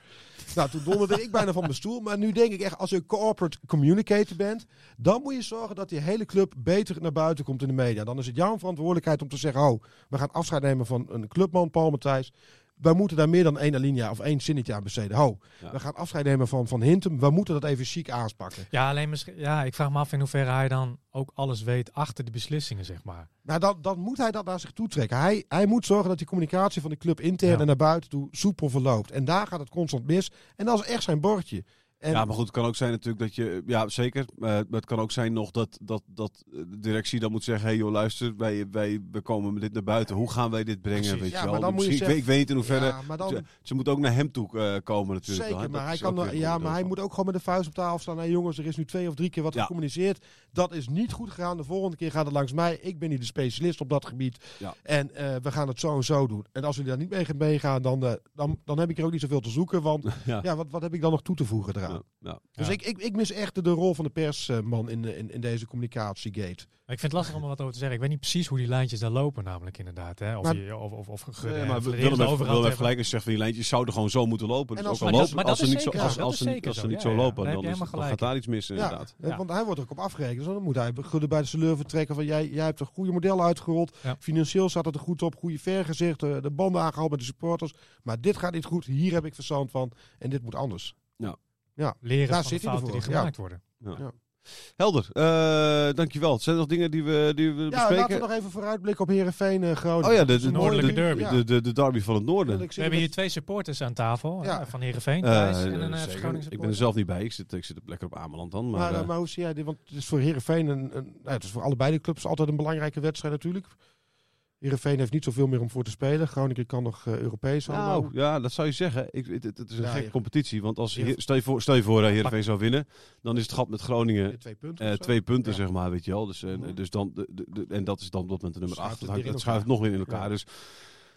Nou, toen donderde ik bijna van mijn stoel. Maar nu denk ik echt, als je corporate communicator bent, dan moet je zorgen dat die hele club beter naar buiten komt in de media. Dan is het jouw verantwoordelijkheid om te zeggen, oh, we gaan afscheid nemen van een clubman, Paul Matthijs. Wij moeten daar meer dan één alinea of één zinnetje aan besteden. Ho, Ja. we gaan afscheid nemen van, van Hintem. We moeten dat even chic aanspakken. Ja, alleen misschien, ja, ik vraag me af in hoeverre hij dan ook alles weet achter de beslissingen, zeg maar. Nou, dan, dan moet hij dat naar zich toe trekken. Hij, hij moet zorgen dat die communicatie van de club intern Ja. en naar buiten toe soepel verloopt. En daar gaat het constant mis. En dat is echt zijn bordje. En Ja, maar goed, het kan ook zijn natuurlijk dat je... Ja, zeker. maar het kan ook zijn nog dat, dat, dat de directie dan moet zeggen... Hé hey joh, luister, wij, wij, we komen met dit naar buiten. Hoe gaan wij dit brengen, Precies. weet Ja, je wel? maar dan moet je Misschien- ik, weet, zeggen- ik weet niet in hoeverre... Ja, maar dan, Ze, ze moet ook naar hem toe eh, komen natuurlijk. zeker, maar hij, kan, ja, maar hij moet ook gewoon met de vuist op tafel staan. Nee jongens, er is nu twee of drie keer wat Ja. gecommuniceerd. Dat is niet goed gegaan. De volgende keer gaat het langs mij. Ik ben niet de specialist op dat gebied. En eh, we gaan het zo en zo doen. En als jullie daar niet mee gaan meegaan, dan, eh, dan, dan heb ik er ook niet zoveel te zoeken. Want Ja. ja, wat, wat heb ik dan nog toe te voegen eraan? Ja, ja. Dus Ja. ik, ik, ik mis echt de, de rol van de persman in, in, in deze communicatiegate. Maar ik vind het lastig om er wat over te zeggen. Ik weet niet precies hoe die lijntjes daar lopen, namelijk inderdaad. Hè? Of, Maar- je, of, of, of Nee, eh, maar heeft hebben. gelijk zegt van die lijntjes zouden gewoon zo moeten lopen. En Dus als- ook al dat- als ze niet zo, als, als ze niet, zeker als ze zo. niet Ja, zo ja, lopen, dan, gaat daar iets mis Ja, inderdaad. want hij wordt er ook op afgerekend. Dus dan moet hij de bij de sleur vertrekken van jij, jij hebt een goede model uitgerold. Financieel zat het er goed op, goede vergezicht, de, de banden aangehaald met de supporters. Maar dit gaat niet goed, hier heb ik verstand van en dit moet anders. Leren Daar van de zit hij fouten die ja. gemaakt worden. Helder, eh, dankjewel. Zijn er nog dingen die we, die we Ja, laten bespreken? we nog even vooruitblikken op Herenveen uh, Groningen. Oh ja, de, de, een noordelijke de, derby. Ja. De, de, de derby van het noorden. We hebben hier twee supporters aan tafel. Ja. eh, Van Heerenveen Eh, thuis en een eh, uh. Groningen ik ben er zelf niet bij. Ik zit, ik zit lekker op Ameland dan. Maar, Maar, eh, eh, maar hoe zie jij dit? Want het is voor Herenveen een, een nou, het is voor allebei de clubs altijd een belangrijke wedstrijd natuurlijk. Herenveen heeft niet zoveel meer om voor te spelen. Groningen kan nog eh, Europees. allemaal. nou, ja, dat zou je zeggen. Ik, het, het is een Ja, gekke competitie. Want als Heer- stel je voor, stel je voor Heerenveen zou winnen, dan is het gat met Groningen twee punten. eh, twee punten, Ja. zeg maar, weet je wel. Dus, eh, dus dan, de, de, de- en dat is dan op dat moment de nummer Schuift 8. het Dat, dat schuift nog weer in elkaar. Dus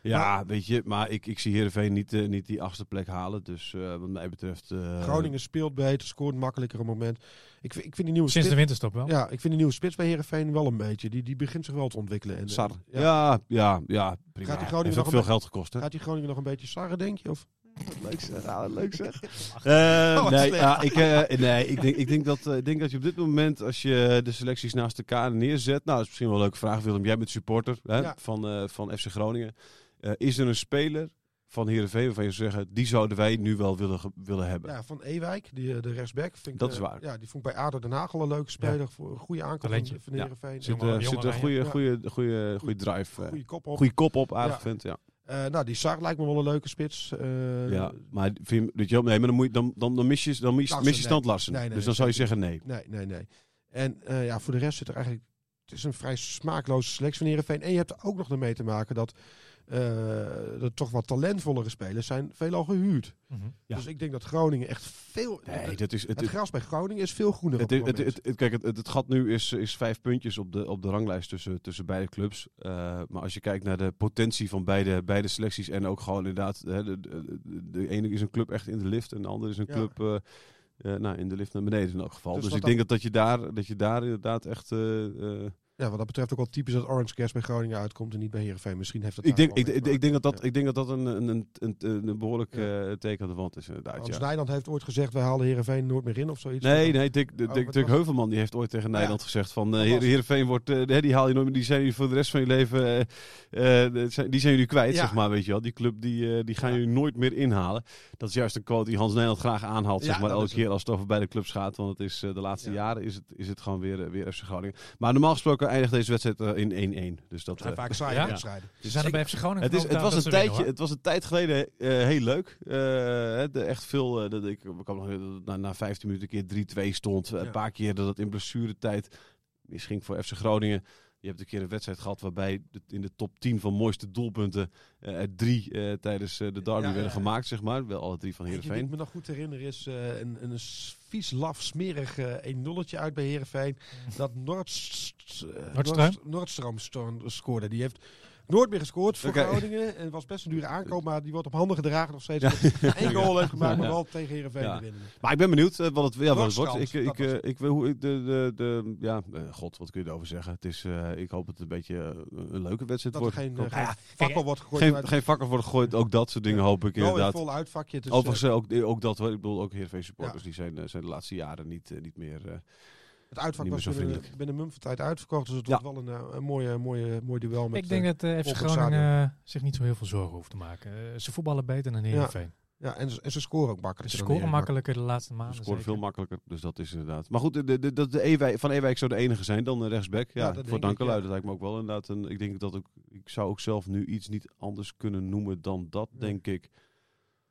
ja, weet je. Maar ik, ik zie Heerenveen niet, eh, niet die achtste plek halen. Dus eh, wat mij betreft... eh, Groningen speelt beter, scoort makkelijker op het moment. Ik, vind- ik vind die nieuwe Sinds de winterstop wel. ja, ik vind die nieuwe spits bij Herenveen wel een beetje. Die, die begint zich wel te ontwikkelen. En, Sar. eh, Ja, ja, ja, prima. Gaat die Groningen Heeft nog veel geld gekost, hè? Gaat die Groningen nog een beetje sarren, denk je? Of? Leuk zeg, ja, leuk zeg. Eh, wat nee, ja, ik, eh, nee ik, denk, ik, denk dat, eh, ik denk dat je op dit moment, als je de selecties naast elkaar neerzet... Nou, dat is misschien wel een leuke vraag, Willem. Jij bent supporter hè, Ja. van, eh, van FC Groningen. Eh, is er een speler van Heerenveen waarvan je zou zeggen... die zouden wij nu wel willen, willen hebben? Ja, van Ewijk, die, eh, de rechtsback. Vind ik, Dat is eh, waar. Ja, die vond ik bij ADO Den Haag al een leuke speler. Voor een goede Talentje. van, van Ja. Heerenveen. Zit, een goede, goede, goede, goede drive. Goede kop op. Goede kop op, aardig Ja. vindt, ja. Eh, nou, die Sar lijkt me wel een leuke spits. Eh, ja. Maar vind je, nee, maar dan, moet je, dan, dan, dan mis je, dan mis, Larsen, mis je nee. stand Larsen. Nee, nee, dus nee, dan zou je zeggen nee. Nee, nee, nee. En eh, ja, voor de rest zit er eigenlijk... Het is een vrij smaakloze selectie van Heerenveen. En je hebt er ook nog ermee te maken dat eh, er toch wat talentvollere spelers zijn veelal gehuurd. Mhm. Ja. Dus ik denk dat Groningen echt veel... Nee, dat is, het, het gras bij Groningen is veel groener Het, op het, het kijk, het, gat nu is, is vijf puntjes op de, op de ranglijst tussen, tussen beide clubs. Eh, maar als je kijkt naar de potentie van beide, beide selecties en ook gewoon inderdaad, hè, de, de, de, de ene is een club echt in de lift en de andere is een Ja. club eh, eh, nou, in de lift naar beneden in elk geval. Dus Dus, ik denk dat, dat, je daar, dat je daar inderdaad echt... eh, eh, Ja, wat dat betreft ook wel typisch dat Orange Gas bij Groningen uitkomt en niet bij Heerenveen. Misschien heeft dat ik, denk, ik, ik, ik, denk dat dat, ik denk dat dat een, een, een, een, behoorlijk Ja. eh, teken aan de wand is inderdaad. Hans Ja. Nijland heeft ooit gezegd, wij halen Heerenveen nooit meer in of zoiets. Nee, nee, Dick, Oh, Dick, Dick Heuvelman die heeft ooit tegen Nederland gezegd van uh, was het? Heerenveen wordt, eh, hè, die haal je nooit meer, die zijn jullie voor de rest van je leven, eh, eh, zijn- die zijn jullie kwijt, zeg maar, weet je wel. Die club die, eh, die gaan jullie nooit meer inhalen. Dat is juist een quote die Hans Nederland graag aanhaalt, zeg maar, elke keer als het over beide clubs gaat. Want het is eh, de laatste Ja. jaren is het, is het gewoon weer, eh, weer FC Groningen. Maar normaal gesproken eindigt deze wedstrijd eh, in 1-1. Dus dat, zijn eh, vaak saaie Ja? wedstrijden. Ze zijn er bij FC Groningen het, is, het, was een tijdje, winnen, het was een tijd geleden eh, heel leuk. Eh, hè, de, echt veel. dat ik, ik kan nog na, na 15 minuten een keer 3-2 stond. Ja. Een paar keer dat het in blessuretijd misging voor FC Groningen. Je hebt een keer een wedstrijd gehad waarbij in de top 10 van mooiste doelpunten eh, er drie eh, tijdens de derby Ja, werden ja. gemaakt, zeg maar. Wel alle drie van Eentje die ik Heerenveen. me nog goed herinner is eh, een, een vies, laf, smerig eh 1-0'tje uit bij Heerenveen. Dat Noordst, eh, sto- scoorde. Die heeft nooit meer gescoord voor Oké. Groningen. En het was best een dure aankoop, maar die wordt op handen gedragen nog steeds. Eén goal heeft gemaakt, maar Ja. wel tegen Heerenveen winnen. Maar ik ben benieuwd eh, wat het, ja, wat het wordt. Ik, ik, was eh, ik wil hoe ik de, de, de ja, eh, god, wat kun je erover zeggen? Het is, eh, ik hoop dat het een beetje een leuke wedstrijd Dat er wordt. geen, Ook- geen ja, fakkel wordt gegooid. geen, uit- geen vakken worden gegooid, ook dat soort dingen hoop ik Wel een inderdaad. vol uitvakje. Dus, Overigens ook, ook dat, ik bedoel ook Heerenveen supporters, Ja. die zijn, zijn de laatste jaren niet, niet meer... eh, het uitvak was meer zo binnen, mum van tijd uitverkocht. Dus het Ja. wordt wel een, eh, een mooie, mooie, mooi duel. Met, Ik denk eh, dat eh FC Groningen eh, zich niet zo heel veel zorgen hoeft te maken. Eh, ze voetballen beter dan Heerenveen. ja, en, ze- en ze scoren ook Ze makkelijker. dan scoren makkelijker de laatste Ze maanden. scoren zeker. veel makkelijker, dus dat is inderdaad. Maar goed, de, de, de, de Ewijk, van Ewijk zou de enige zijn, dan de rechtsback. Ja, Ja, dat denk voor ik, Dankelui, ja. dat lijkt me ook wel inderdaad. Een, ik denk dat ook, ik zou ook zelf nu iets niet anders kunnen noemen dan dat, denk ik.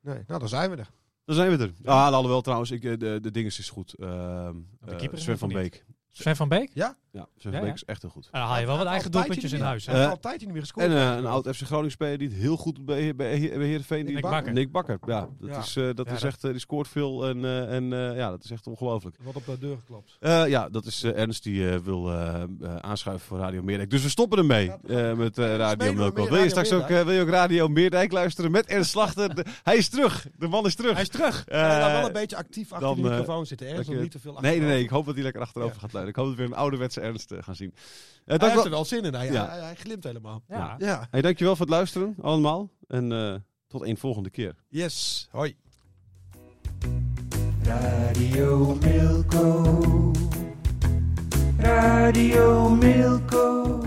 Nee, nou, dan zijn we er. Dan zijn we er. Ah, alhoewel trouwens, ik, eh, de, de dinges is goed. Ehm, eh, keeper is Sven van. Beek. Sven van Beek? Ja, Ja, Beek ja. is echt heel goed. En dan haal je wel wat eigen doelpuntjes in huis. Hij hè? heeft Eh, altijd niet meer gescoord. En eh, een oud FC Groningen speler die het heel goed bij, bij, bij Heerenveen. die- Nick Bakker. Nick Bakker, ja. Dat Ja. is, eh, dat Ja, is echt, eh, die scoort veel en, eh, en eh, ja, dat is echt ongelooflijk. Wat op de deur geklapt. Eh, ja, dat is eh, Ernst die eh, wil eh, eh, aanschuiven voor Radio Meerdijk. Dus we stoppen ermee eh, met eh, Radio Milko. Wil je straks ook, eh, wil je ook Radio Meerdijk luisteren met Ernst Slachter? De- hij is terug. De man is terug. Hij is terug. Eh, Hij wel een beetje actief achter dan, de eh, microfoon zitten. Ergens niet te veel Nee, nee, nee. Ik hoop dat hij lekker achterover gaat luiden. Ik hoop dat we weer een ouderwetse Ernst gaan zien. Eh, Hij heeft wel- er wel zin in. Hij, Ja. hij, hij glimt helemaal. Ja. Ja. Hey, dankjewel voor het luisteren allemaal. En eh, tot een volgende keer. Yes. Hoi. Radio Milko. Radio Milko.